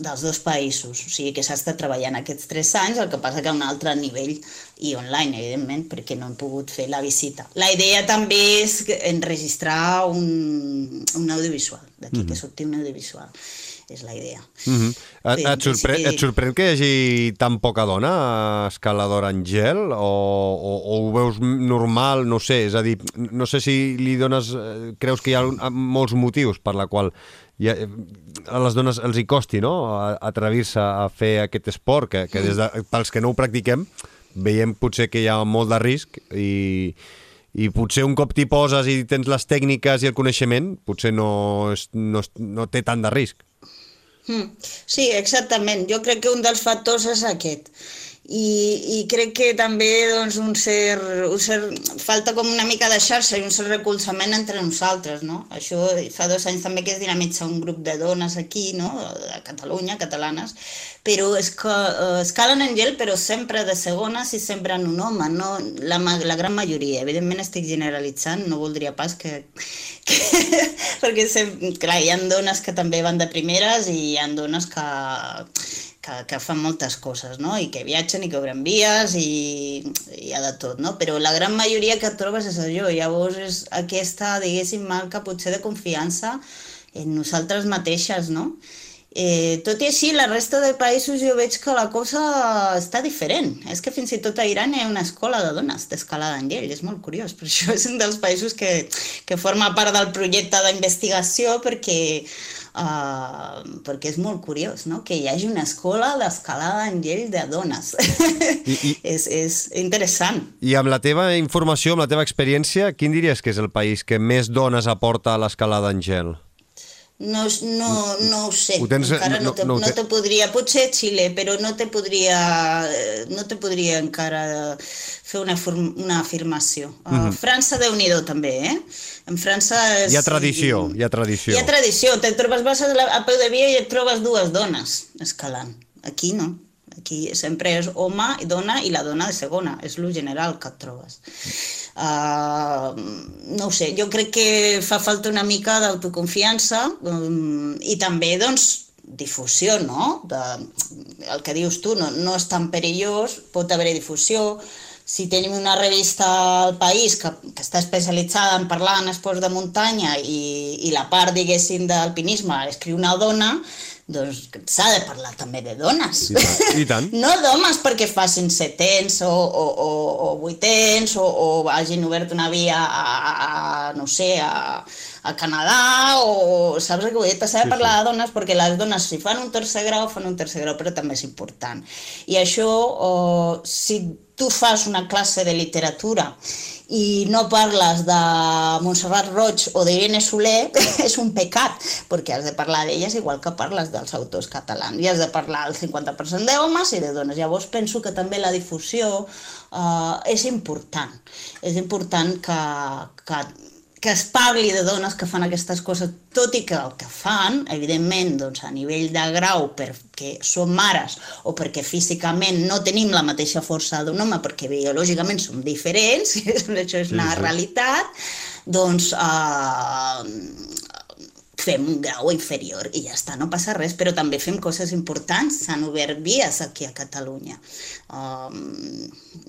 dels dos països. O sigui que s'ha estat treballant aquests tres anys, el que passa que a un altre nivell i online, evidentment, perquè no hem pogut fer la visita. La idea també és enregistrar un, un audiovisual, d'aquí mm -hmm. que surti un audiovisual és la idea. Mm -hmm. et, et, sorpre sí. et sorprèn que hi hagi tan poca dona escaladora en gel o, o, o ho veus normal, no sé, és a dir, no sé si li dones, eh, creus que hi ha molts motius per la qual ha, a les dones els hi costi no? atrevir-se a fer aquest esport, que, que des de, pels que no ho practiquem veiem potser que hi ha molt de risc i, i potser un cop t'hi poses i tens les tècniques i el coneixement, potser no, és, no, no té tant de risc. Hmm. Sí, exactament. Jo crec que un dels factors és aquest i, i crec que també doncs, un cert, un cert, falta com una mica de xarxa i un cert recolzament entre nosaltres, no? Això fa dos anys també que es dinamitza un grup de dones aquí, no?, a Catalunya, catalanes, però és que eh, escalen en gel, però sempre de segones i sempre en un home, no? La, la gran majoria, evidentment estic generalitzant, no voldria pas que... que perquè, sempre, clar, hi ha dones que també van de primeres i hi ha dones que que, que fan moltes coses, no? I que viatgen i que obren vies i, i hi ha de tot, no? Però la gran majoria que et trobes és allò. Llavors és aquesta, diguéssim, marca potser de confiança en nosaltres mateixes, no? Eh, tot i així, la resta de països jo veig que la cosa està diferent. És que fins i tot a Iran hi ha una escola de dones d'escalada en gel, és molt curiós, per això és un dels països que, que forma part del projecte d'investigació perquè uh, perquè és molt curiós, no?, que hi hagi una escola d'escalada en gel de dones. I, i, és, és interessant. I amb la teva informació, amb la teva experiència, quin diries que és el país que més dones aporta a l'escalada en gel? No, no, no ho sé, ho tens, encara no, te, no, no te podria, potser Xile, però no te podria, eh, no te podria encara fer una, una afirmació. Mm -hmm. uh, França, déu nhi també, eh? En França... És, hi ha tradició, hi ha tradició. Hi ha tradició, te trobes, vas a, a peu de via i et trobes dues dones escalant. Aquí no. Aquí sempre és home i dona i la dona de segona, és lo general que et trobes. Uh, no ho sé, jo crec que fa falta una mica d'autoconfiança um, i també, doncs, difusió, no? De, el que dius tu, no, no és tan perillós, pot haver difusió, si tenim una revista al país que, que està especialitzada en parlar en esports de muntanya i, i la part, diguéssim, d'alpinisme escriu una dona, doncs s'ha de parlar també de dones. I tant. I tant. no d'homes perquè facin setents o, o, o, o vuitens o, o hagin obert una via a, a, a no sé, a, a Canadà o saps què vull dir? S'ha de parlar sí, sí. de dones perquè les dones si fan un tercer grau, fan un tercer grau, però també és important. I això, oh, si tu fas una classe de literatura i no parles de Montserrat Roig o d'Irene Soler, és un pecat, perquè has de parlar d'elles igual que parles dels autors catalans. I has de parlar el 50% d'homes i de dones. Llavors penso que també la difusió eh, és important. És important que, que que es parli de dones que fan aquestes coses, tot i que el que fan, evidentment, doncs, a nivell de grau, perquè som mares o perquè físicament no tenim la mateixa força d'un home, perquè biològicament som diferents, això és una sí, sí. realitat, doncs eh, fem un grau inferior i ja està, no passa res, però també fem coses importants, s'han obert vies aquí a Catalunya. Um,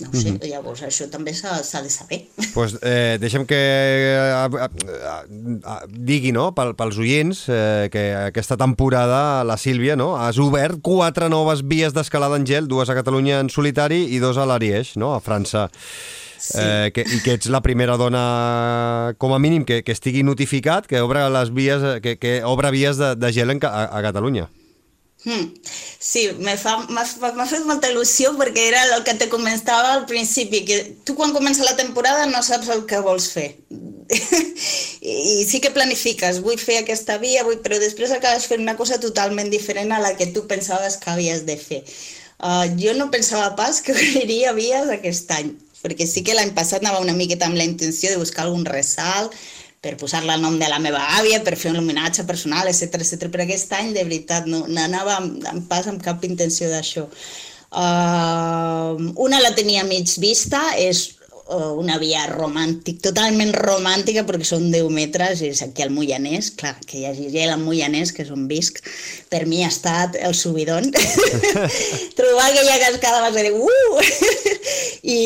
no ho sé, mm -hmm. llavors això també s'ha de saber. Pues, eh, deixem que eh, eh, digui no, pel, pels oients eh, que aquesta temporada la Sílvia no, has obert quatre noves vies d'escalada en gel, dues a Catalunya en solitari i dos a l'Ariège, no, a França sí. eh, que, i que ets la primera dona, com a mínim, que, que estigui notificat, que obre les vies, que, que obre vies de, de gel en, a, a Catalunya. Hmm. Sí, m'ha fet molta il·lusió perquè era el que te comentava al principi, que tu quan comença la temporada no saps el que vols fer. I sí que planifiques, vull fer aquesta via, vull... però després acabes fent una cosa totalment diferent a la que tu pensaves que havies de fer. Uh, jo no pensava pas que obriria vies aquest any perquè sí que l'any passat anava una miqueta amb la intenció de buscar algun ressalt, per posar-la al nom de la meva àvia, per fer un homenatge personal, etc etc. Però aquest any, de veritat, no, no anava en pas amb cap intenció d'això. Uh, una la tenia mig vista, és una via romàntic, totalment romàntica perquè són 10 metres, és aquí al Moianès, clar, que hi hagi gel al Moianès, que és on visc, per mi ha estat el subidon. Trobar aquella cascada va ser de uh! I,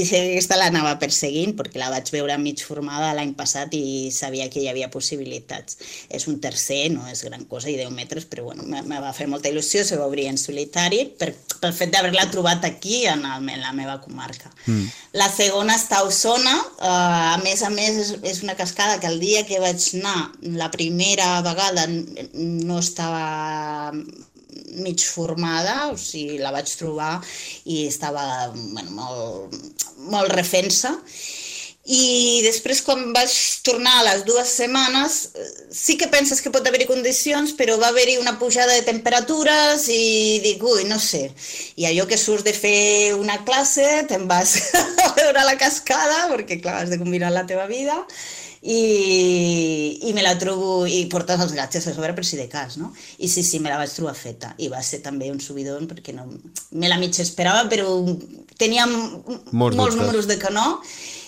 i aquesta l'anava perseguint perquè la vaig veure mig formada l'any passat i sabia que hi havia possibilitats. És un tercer, no és gran cosa, i 10 metres, però bueno, me va fer molta il·lusió, se va obrir en solitari per, pel fet d'haver-la trobat aquí, en, el, en la meva comarca. Mm. La segona està a Osona, uh, a més a més és, és una cascada que el dia que vaig anar la primera vegada no estava mig formada, o sigui, la vaig trobar i estava bueno, molt, molt refensa. I després, quan vaig tornar a les dues setmanes, sí que penses que pot haver-hi condicions, però va haver-hi una pujada de temperatures i dic, ui, no sé. I allò que surts de fer una classe, te'n vas a veure la cascada, perquè, clar, has de combinar la teva vida, i, i me la trobo, i portes els gatges a sobre per si de cas, no? I sí, sí, me la vaig trobar feta, i va ser també un subidon perquè no, me la mig esperava, però tenia molts, molts números de canó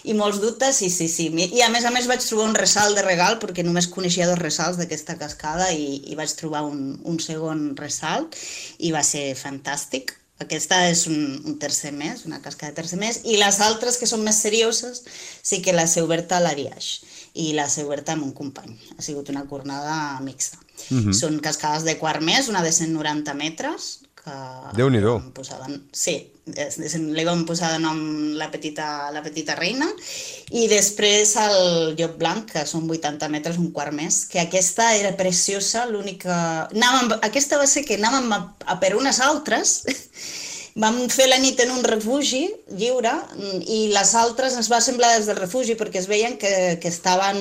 i molts dubtes, sí, sí, sí. I a més a més vaig trobar un ressalt de regal, perquè només coneixia dos ressalts d'aquesta cascada i, i vaig trobar un, un segon ressalt i va ser fantàstic aquesta és un, un tercer mes, una cascada de tercer mes, i les altres, que són més serioses, sí que les he obert a l'Ariaix i les he obert amb un company. Ha sigut una jornada mixta. Uh mhm. -huh. Són cascades de quart mes, una de 190 metres, que déu nhi posaven, sí, li vam posar de nom la petita, la petita reina. I després el llop blanc que són 80 metres, un quart més que aquesta era preciosa l'única... Aquesta va ser que anàvem a, a per unes altres. Vam fer la nit en un refugi lliure i les altres ens va semblar des del refugi perquè es veien que, que, estaven,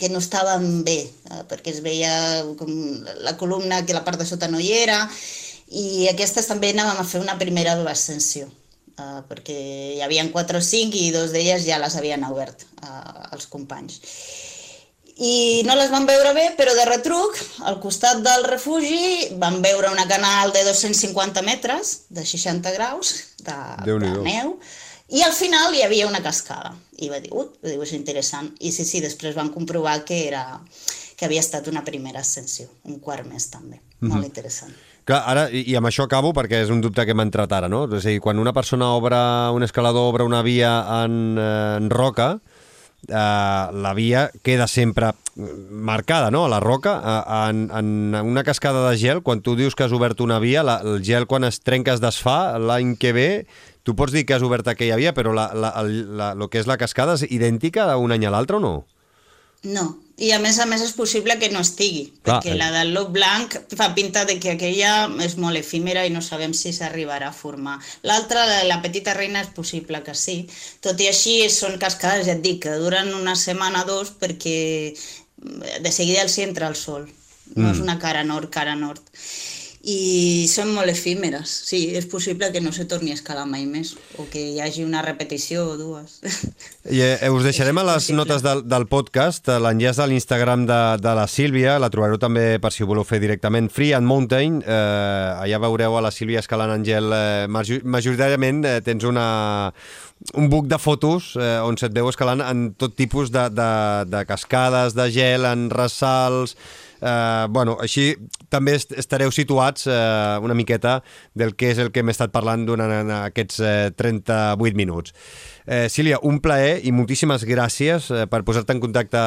que no estaven bé, eh, perquè es veia com la columna que la part de sota no hi era i aquestes també anàvem a fer una primera ascensió eh, perquè hi havia 4 o 5 i dos d'elles ja les havien obert eh, els companys i no les van veure bé, però de retruc, al costat del refugi, van veure una canal de 250 metres, de 60 graus, de, de neu, i al final hi havia una cascada. I va dir, ui, és interessant. I sí, sí, després van comprovar que era que havia estat una primera ascensió, un quart més també. Mm -hmm. Molt interessant. Clar, ara, i, amb això acabo perquè és un dubte que m'ha entrat ara, no? És a dir, quan una persona obre, un escalador obre una via en, eh, en roca, eh, la via queda sempre marcada, no?, a la roca. Eh, en, en una cascada de gel, quan tu dius que has obert una via, la, el gel quan es trenca es desfà, l'any que ve Tu pots dir que has obert aquella via, però la, la, el, la, el que és la cascada és idèntica d'un any a l'altre o no? No, i a més a més és possible que no estigui, Clar, perquè eh. la del lob blanc fa pinta de que aquella és molt efímera i no sabem si s'arribarà a formar. L'altra, la, la petita reina, és possible que sí. Tot i així són cascades, ja et dic, que duren una setmana o dos perquè de seguida els entra el sol. No mm. és una cara nord, cara nord i són molt efímeres. Sí, és possible que no se torni a escalar mai més o que hi hagi una repetició o dues. I eh, us deixarem a les notes del, del podcast l'enllaç de l'Instagram de, de la Sílvia, la trobareu també per si ho voleu fer directament, Free and Mountain, eh, allà veureu a la Sílvia escalant en gel, eh, majoritàriament eh, tens una, un buc de fotos eh, on se't veu escalant en tot tipus de, de, de cascades, de gel, en ressalts, eh, bueno, així també estareu situats eh, una miqueta del que és el que hem estat parlant durant aquests eh, 38 minuts. Eh, Sília, un plaer i moltíssimes gràcies eh, per posar-te en contacte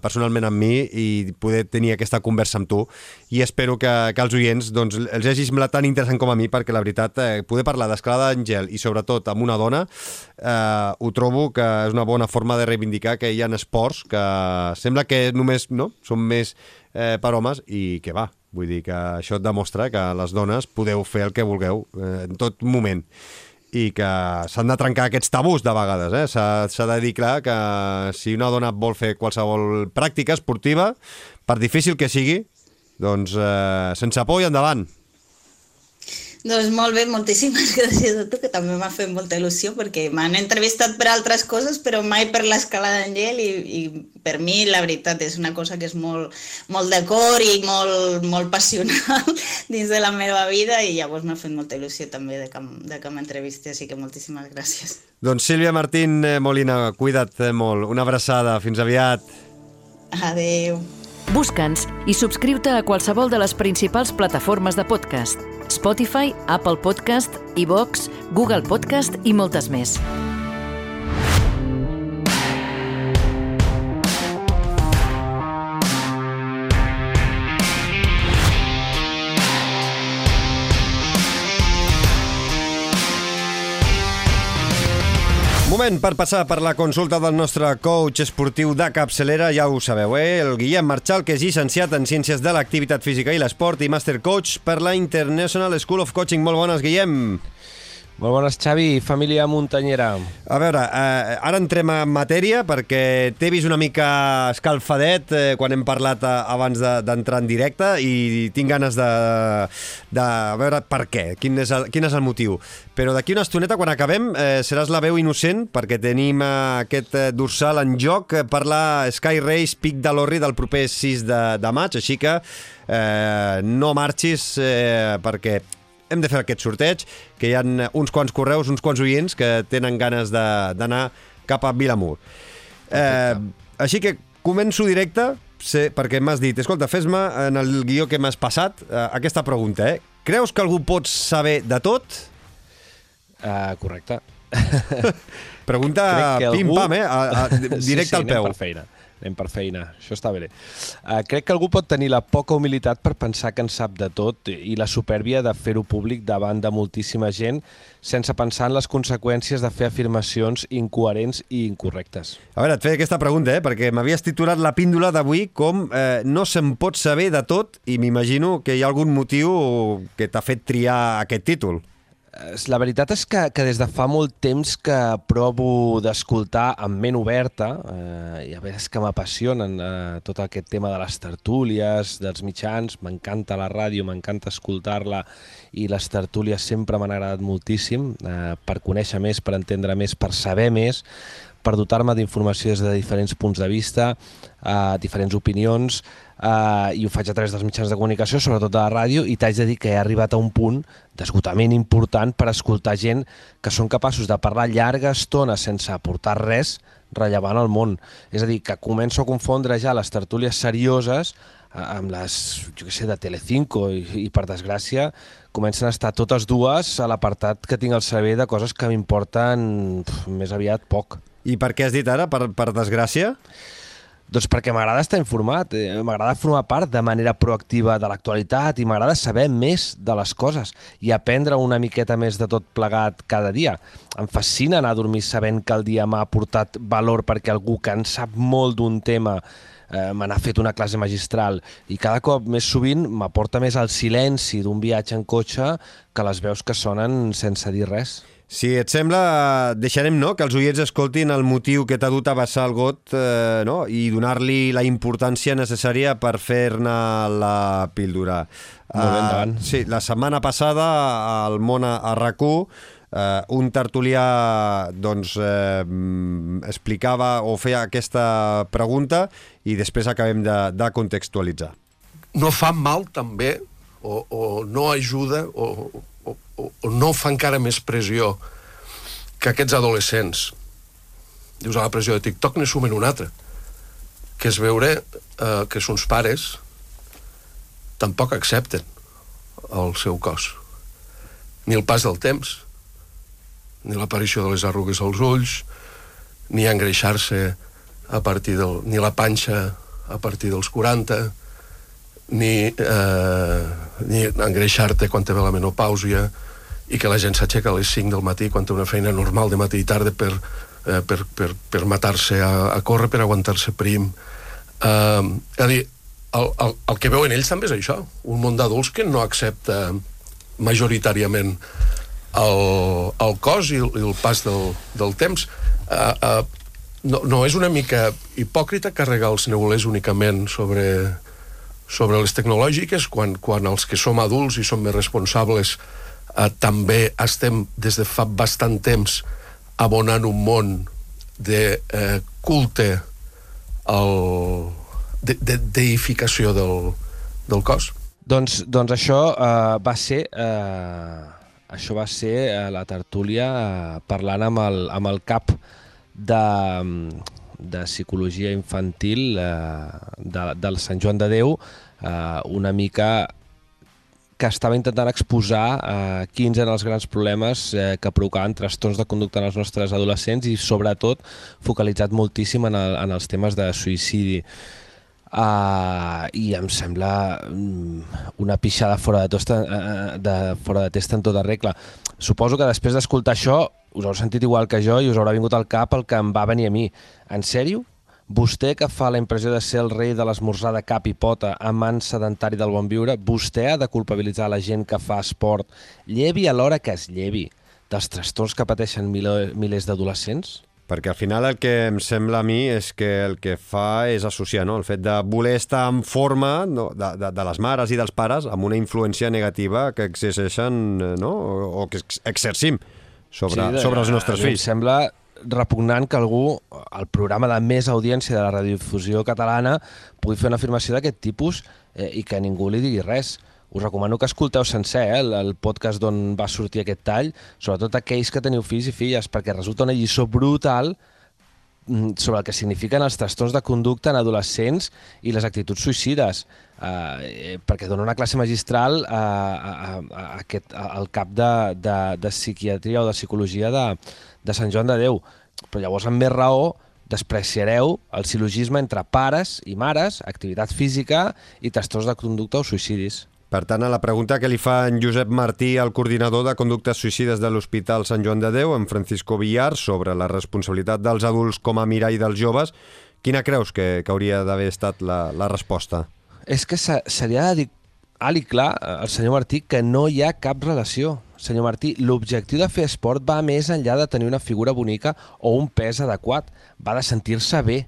personalment amb mi i poder tenir aquesta conversa amb tu. I espero que, que els oients doncs, els hagi semblat tan interessant com a mi perquè la veritat, eh, poder parlar d'escalada d'Àngel i sobretot amb una dona eh, ho trobo que és una bona forma de reivindicar que hi ha esports que sembla que només no, són més eh, per homes i que va, vull dir que això et demostra que les dones podeu fer el que vulgueu eh, en tot moment i que s'han de trencar aquests tabús de vegades. Eh? S'ha de dir clar que si una dona vol fer qualsevol pràctica esportiva, per difícil que sigui, doncs eh, sense por i endavant. Doncs molt bé, moltíssimes gràcies a tu, que també m'ha fet molta il·lusió, perquè m'han entrevistat per altres coses, però mai per l'escalada en gel, i, i per mi, la veritat, és una cosa que és molt, molt de cor i molt, molt passional dins de la meva vida, i llavors m'ha fet molta il·lusió també de que, de que m'entrevisti, així que moltíssimes gràcies. Doncs Sílvia Martín eh, Molina, cuida't eh, molt. Una abraçada, fins aviat. Adeu. Busca'ns i subscriu-te a qualsevol de les principals plataformes de podcast. Spotify, Apple Podcast, iVox, Google Podcast i moltes més. Moment per passar per la consulta del nostre coach esportiu de capçalera, ja ho sabeu, eh? El Guillem Marchal, que és llicenciat en Ciències de l'Activitat Física i l'Esport i Master Coach per la International School of Coaching. Molt bones, Guillem. Molt bones, Xavi, família muntanyera. A veure, eh, ara entrem en matèria perquè t'he vist una mica escalfadet eh, quan hem parlat eh, abans d'entrar de, en directe i tinc ganes de, de veure per què, quin és el, quin és el motiu. Però d'aquí una estoneta, quan acabem, eh, seràs la veu innocent perquè tenim eh, aquest eh, dorsal en joc per la Sky Race Pic de l'Orri del proper 6 de, de maig, així que eh, no marxis eh, perquè hem de fer aquest sorteig, que hi ha uns quants correus, uns quants oients que tenen ganes d'anar cap a Vilamur. Eh, així que començo directe, sé, perquè m'has dit, escolta, fes-me en el guió que m'has passat eh, aquesta pregunta, eh? Creus que algú pot saber de tot? Uh, correcte. Pregunta pim-pam, eh? A, a, directe sí, sí, al peu. per feina anem per feina, això està bé. Uh, crec que algú pot tenir la poca humilitat per pensar que en sap de tot i la supèrbia de fer-ho públic davant de moltíssima gent sense pensar en les conseqüències de fer afirmacions incoherents i incorrectes. A veure, et feia aquesta pregunta, eh? perquè m'havies titulat la píndola d'avui com eh, no se'n pot saber de tot i m'imagino que hi ha algun motiu que t'ha fet triar aquest títol. La veritat és que, que des de fa molt temps que provo d'escoltar amb ment oberta, eh, i a vegades que m'apassionen eh, tot aquest tema de les tertúlies, dels mitjans, m'encanta la ràdio, m'encanta escoltar-la, i les tertúlies sempre m'han agradat moltíssim, eh, per conèixer més, per entendre més, per saber més, per dotar-me d'informació des de diferents punts de vista, eh, diferents opinions, eh, i ho faig a través dels mitjans de comunicació, sobretot de la ràdio, i t'haig de dir que he arribat a un punt d'esgotament important per escoltar gent que són capaços de parlar llarga estona sense aportar res rellevant al món. És a dir, que començo a confondre ja les tertúlies serioses eh, amb les, jo què sé, de Telecinco i, i per desgràcia comencen a estar totes dues a l'apartat que tinc al cervell de coses que m'importen més aviat poc. I per què has dit ara, per, per desgràcia? Doncs perquè m'agrada estar informat, eh, m'agrada formar part de manera proactiva de l'actualitat i m'agrada saber més de les coses i aprendre una miqueta més de tot plegat cada dia. Em fascina anar a dormir sabent que el dia m'ha aportat valor perquè algú que en sap molt d'un tema eh, me n'ha fet una classe magistral i cada cop més sovint m'aporta més el silenci d'un viatge en cotxe que les veus que sonen sense dir res. Si et sembla, deixarem no, que els oients escoltin el motiu que t'ha dut a vessar el got eh, no? i donar-li la importància necessària per fer-ne la píldora. Uh, sí, la setmana passada al món a, a rac Uh, un tertulià doncs, eh, explicava o feia aquesta pregunta i després acabem de, de contextualitzar. No fa mal també o, o no ajuda o, o, o no fa encara més pressió que aquests adolescents. Dius a la pressió de TikTok ne sumen una altra. Que és veure eh, que sons pares tampoc accepten el seu cos. Ni el pas del temps ni l'aparició de les arrugues als ulls ni engreixar-se a partir del, ni la panxa a partir dels 40 ni, eh, ni engreixar-te quan te ve la menopàusia i que la gent s'aixeca a les 5 del matí quan té una feina normal de matí i tarda per, eh, per, per, per matar-se a, a córrer, per aguantar-se prim. Eh, és a dir, el, el, el que veuen ells també és això, un món d'adults que no accepta majoritàriament el, el cos i el, i el pas del, del temps. Eh, eh, no, no és una mica hipòcrita carregar els neulers únicament sobre, sobre les tecnològiques quan, quan els que som adults i som més responsables eh, també estem des de fa bastant temps abonant un món de eh, culte al, de, de, deificació del, del cos. Doncs, doncs això eh, va ser eh, això va ser eh, la tertúlia eh, parlant amb el, amb el cap de, de psicologia infantil eh, de, del Sant Joan de Déu eh, una mica que estava intentant exposar eh, quins eren els grans problemes eh, que provocaven trastorns de conducta en els nostres adolescents i sobretot focalitzat moltíssim en, el, en els temes de suïcidi. Uh, i em sembla um, una pixada fora de, tosta, uh, de, fora de testa en tota regla. Suposo que després d'escoltar això us heu sentit igual que jo i us haurà vingut al cap el que em va venir a mi. En sèrio? Vostè que fa la impressió de ser el rei de l'esmorzar de cap i pota, amant sedentari del bon viure, vostè ha de culpabilitzar la gent que fa esport, llevi a l'hora que es llevi, dels trastorns que pateixen milers d'adolescents? Perquè al final el que em sembla a mi és que el que fa és associar no? el fet de voler estar en forma no? de, de, de les mares i dels pares amb una influència negativa que exerceixen no? o, o que exercim sobre, sí, de, sobre els nostres fills. Em sembla repugnant que algú, al programa de més audiència de la radiodifusió catalana, pugui fer una afirmació d'aquest tipus eh, i que ningú li digui res. Us recomano que escolteu sencer eh, el, el podcast d'on va sortir aquest tall, sobretot aquells que teniu fills i filles, perquè resulta una lliçó brutal sobre el que signifiquen els trastorns de conducta en adolescents i les actituds suïcides, eh, perquè dona una classe magistral a, a, a aquest, a, al cap de, de, de psiquiatria o de psicologia de, de Sant Joan de Déu. Però llavors, amb més raó, despreciareu el silogisme entre pares i mares, activitat física i trastorns de conducta o suïcidis. Per tant, a la pregunta que li fa en Josep Martí, el coordinador de conductes suïcides de l'Hospital Sant Joan de Déu, en Francisco Villar, sobre la responsabilitat dels adults com a mirall dels joves, quina creus que, que hauria d'haver estat la, la resposta? És que se, se li ha de dir alt i clar al senyor Martí que no hi ha cap relació senyor Martí, l'objectiu de fer esport va més enllà de tenir una figura bonica o un pes adequat. Va de sentir-se bé,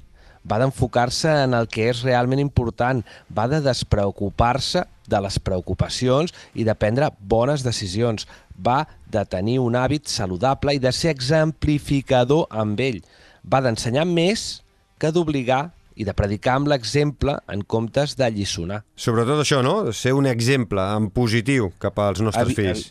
va d'enfocar-se en el que és realment important, va de despreocupar-se de les preocupacions i de prendre bones decisions. Va de tenir un hàbit saludable i de ser exemplificador amb ell. Va d'ensenyar més que d'obligar i de predicar amb l'exemple en comptes de lliçonar. Sobretot això, no? Ser un exemple en positiu cap als nostres Evi fills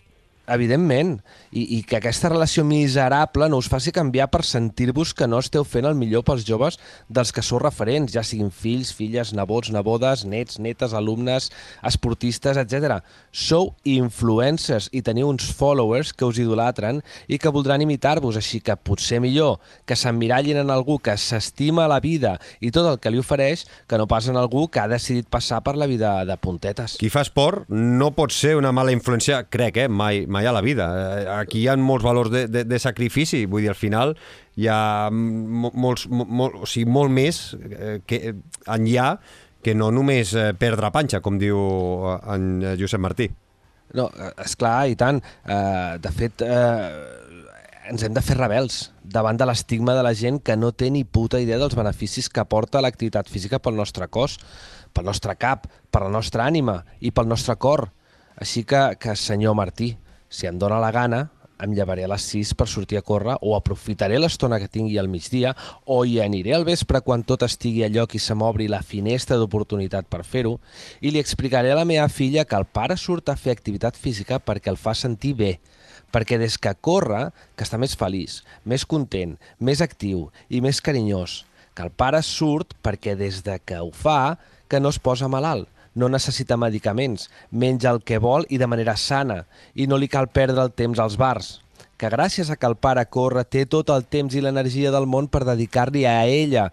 evidentment, i, i que aquesta relació miserable no us faci canviar per sentir-vos que no esteu fent el millor pels joves dels que sou referents, ja siguin fills, filles, nebots, nebodes, nets, netes, alumnes, esportistes, etc. Sou influencers i teniu uns followers que us idolatren i que voldran imitar-vos, així que potser millor que s'emmirallin en algú que s'estima la vida i tot el que li ofereix que no pas en algú que ha decidit passar per la vida de puntetes. Qui fa esport no pot ser una mala influència, crec, eh? mai, mai mai a la vida. Eh, aquí hi ha molts valors de, de, de sacrifici, vull dir, al final hi ha molts, molt, o sigui, molt més eh, que enllà que no només eh, perdre panxa, com diu en Josep Martí. No, és clar i tant. de fet, ens hem de fer rebels davant de l'estigma de la gent que no té ni puta idea dels beneficis que aporta l'activitat física pel nostre cos, pel nostre cap, per la nostra ànima i pel nostre cor. Així que, que senyor Martí, si em dóna la gana, em llevaré a les 6 per sortir a córrer o aprofitaré l'estona que tingui al migdia o hi aniré al vespre quan tot estigui a lloc i se m'obri la finestra d'oportunitat per fer-ho i li explicaré a la meva filla que el pare surt a fer activitat física perquè el fa sentir bé, perquè des que corre, que està més feliç, més content, més actiu i més carinyós, que el pare surt perquè des de que ho fa, que no es posa malalt, no necessita medicaments, menja el que vol i de manera sana, i no li cal perdre el temps als bars, que gràcies a que el pare corre té tot el temps i l'energia del món per dedicar-li a ella,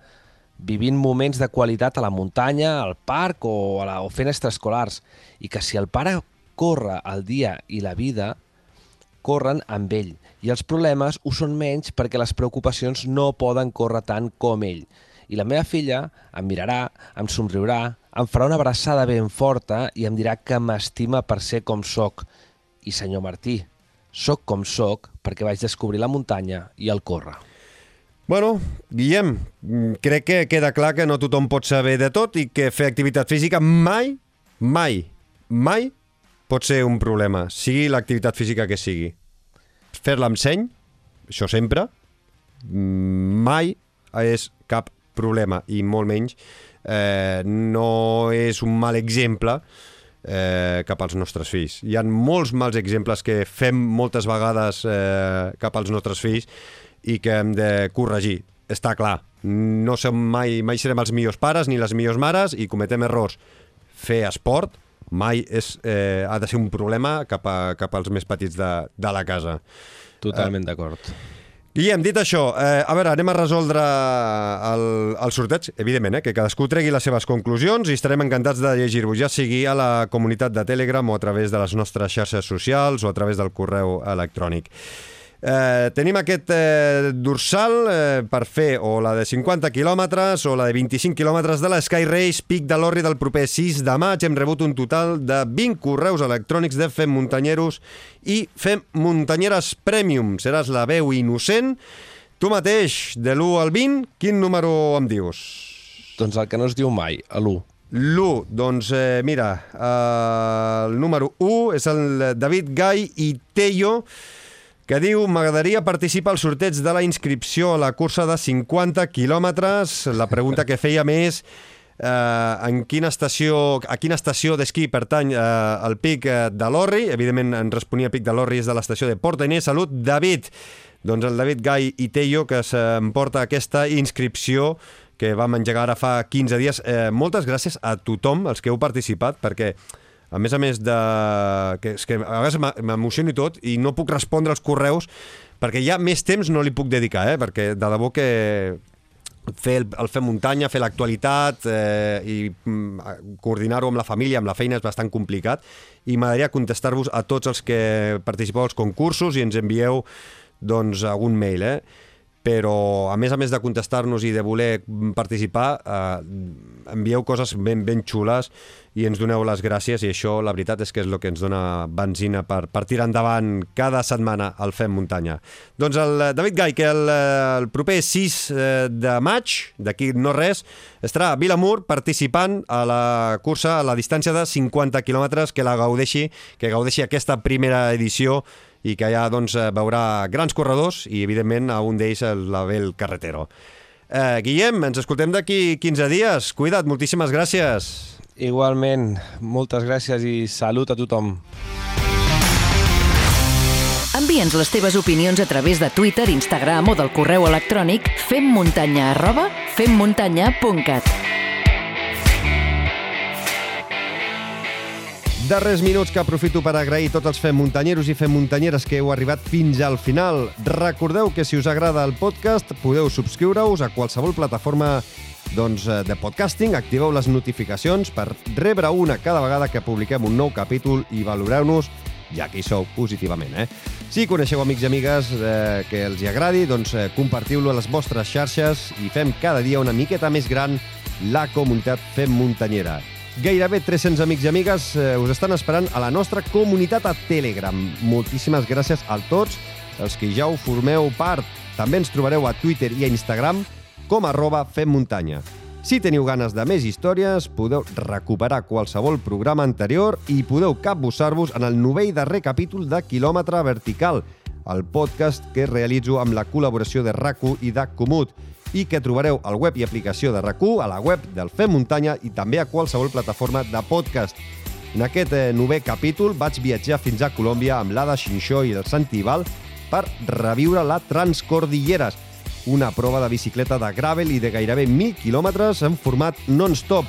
vivint moments de qualitat a la muntanya, al parc o, a la, o fent extraescolars, i que si el pare corre el dia i la vida, corren amb ell, i els problemes ho són menys perquè les preocupacions no poden córrer tant com ell. I la meva filla em mirarà, em somriurà, em farà una abraçada ben forta i em dirà que m'estima per ser com sóc. I senyor Martí, sóc com sóc perquè vaig descobrir la muntanya i el córrer. Bueno, Guillem, crec que queda clar que no tothom pot saber de tot i que fer activitat física mai, mai, mai pot ser un problema, sigui l'activitat física que sigui. Fer-la amb seny, això sempre, mm, mai és cap problema i molt menys eh, no és un mal exemple eh, cap als nostres fills. Hi ha molts mals exemples que fem moltes vegades eh, cap als nostres fills i que hem de corregir. Està clar, no som mai, mai serem els millors pares ni les millors mares i cometem errors. Fer esport mai és, eh, ha de ser un problema cap, a, cap als més petits de, de la casa. Totalment eh, d'acord. Guillem, dit això, eh, a veure, anem a resoldre el, el sorteig, evidentment, eh, que cadascú tregui les seves conclusions i estarem encantats de llegir-vos, ja sigui a la comunitat de Telegram o a través de les nostres xarxes socials o a través del correu electrònic. Eh, tenim aquest eh, dorsal eh, per fer o la de 50 quilòmetres o la de 25 quilòmetres de l'Sky Race Pic de l'Orri del proper 6 de maig. Hem rebut un total de 20 correus electrònics de Fem Muntanyeros i Fem Muntanyeres Premium. Seràs la veu innocent. Tu mateix, de l'1 al 20, quin número em dius? Doncs el que no es diu mai, a l'1. L'1, doncs eh, mira, eh, el número 1 és el David Gai i Teyo, que diu m'agradaria participar al sorteig de la inscripció a la cursa de 50 quilòmetres. La pregunta que feia més eh, en quina estació, a quina estació d'esquí pertany eh, el pic eh, de l'Orri. Evidentment, en responia Pic de l'Orri és de l'estació de Porta Inés. Salut, David. Doncs el David Gai i Teio, que s'emporta aquesta inscripció que vam engegar ara fa 15 dies. Eh, moltes gràcies a tothom, els que heu participat, perquè a més a més de... Que, és que a vegades m'emociono i tot i no puc respondre als correus perquè ja més temps no li puc dedicar, eh? perquè de debò que fer el, el fer muntanya, fer l'actualitat eh, i mm, coordinar-ho amb la família, amb la feina és bastant complicat i m'agradaria contestar-vos a tots els que participeu als concursos i ens envieu doncs algun mail, eh? Però a més a més de contestar-nos i de voler participar, eh, envieu coses ben, ben xules i ens doneu les gràcies i això la veritat és que és el que ens dona benzina per, per tirar endavant cada setmana al Fem Muntanya. Doncs el David Gai, que el, el proper 6 eh, de maig, d'aquí no res, estarà a Vilamur participant a la cursa a la distància de 50 quilòmetres que la gaudeixi, que gaudeixi aquesta primera edició i que allà doncs, eh, veurà grans corredors i, evidentment, a un d'ells l'Abel Carretero. Eh, Guillem, ens escoltem d'aquí 15 dies. Cuida't, moltíssimes gràcies. Igualment, moltes gràcies i salut a tothom. Envia'ns les teves opinions a través de Twitter, Instagram o del correu electrònic femmuntanya arroba femmuntanya.cat. Darrers minuts que aprofito per agrair tots els fem muntanyeros i fem muntanyeres que heu arribat fins al final. Recordeu que si us agrada el podcast podeu subscriure-us a qualsevol plataforma doncs, eh, de podcasting, activeu les notificacions per rebre una cada vegada que publiquem un nou capítol i valoreu-nos ja que hi sou positivament. Eh? Si coneixeu amics i amigues eh, que els hi agradi, doncs eh, compartiu-lo a les vostres xarxes i fem cada dia una miqueta més gran la comunitat Fem Muntanyera. Gairebé 300 amics i amigues eh, us estan esperant a la nostra comunitat a Telegram. Moltíssimes gràcies a tots els que ja ho formeu part. També ens trobareu a Twitter i a Instagram com arroba femmuntanya. Si teniu ganes de més històries, podeu recuperar qualsevol programa anterior i podeu capbussar-vos en el novell darrer capítol de Kilòmetre Vertical, el podcast que realitzo amb la col·laboració de RACU i de Comut i que trobareu al web i aplicació de rac a la web del Fem Muntanya i també a qualsevol plataforma de podcast. En aquest eh, novè capítol vaig viatjar fins a Colòmbia amb l'Ada Xinxó i el Santi Val per reviure la Transcordilleres, una prova de bicicleta de gravel i de gairebé 1.000 quilòmetres en format non-stop.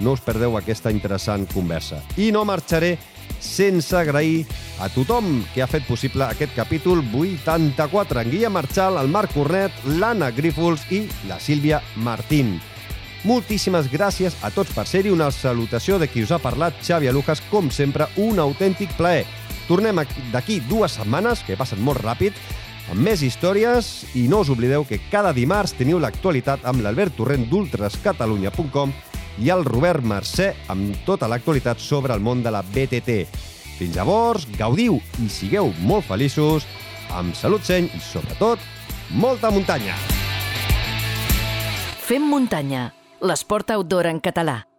No us perdeu aquesta interessant conversa. I no marxaré sense agrair a tothom que ha fet possible aquest capítol 84. En Guilla Marchal, el Marc Cornet, l'Anna Grífols i la Sílvia Martín. Moltíssimes gràcies a tots per ser-hi. Una salutació de qui us ha parlat, Xavi Alujas, com sempre, un autèntic plaer. Tornem d'aquí dues setmanes, que passen molt ràpid, amb més històries i no us oblideu que cada dimarts teniu l'actualitat amb l'Albert Torrent d'ultrascatalunya.com i el Robert Mercè amb tota l'actualitat sobre el món de la BTT. Fins llavors, gaudiu i sigueu molt feliços, amb salut seny i, sobretot, molta muntanya. Fem muntanya, l'esport outdoor en català.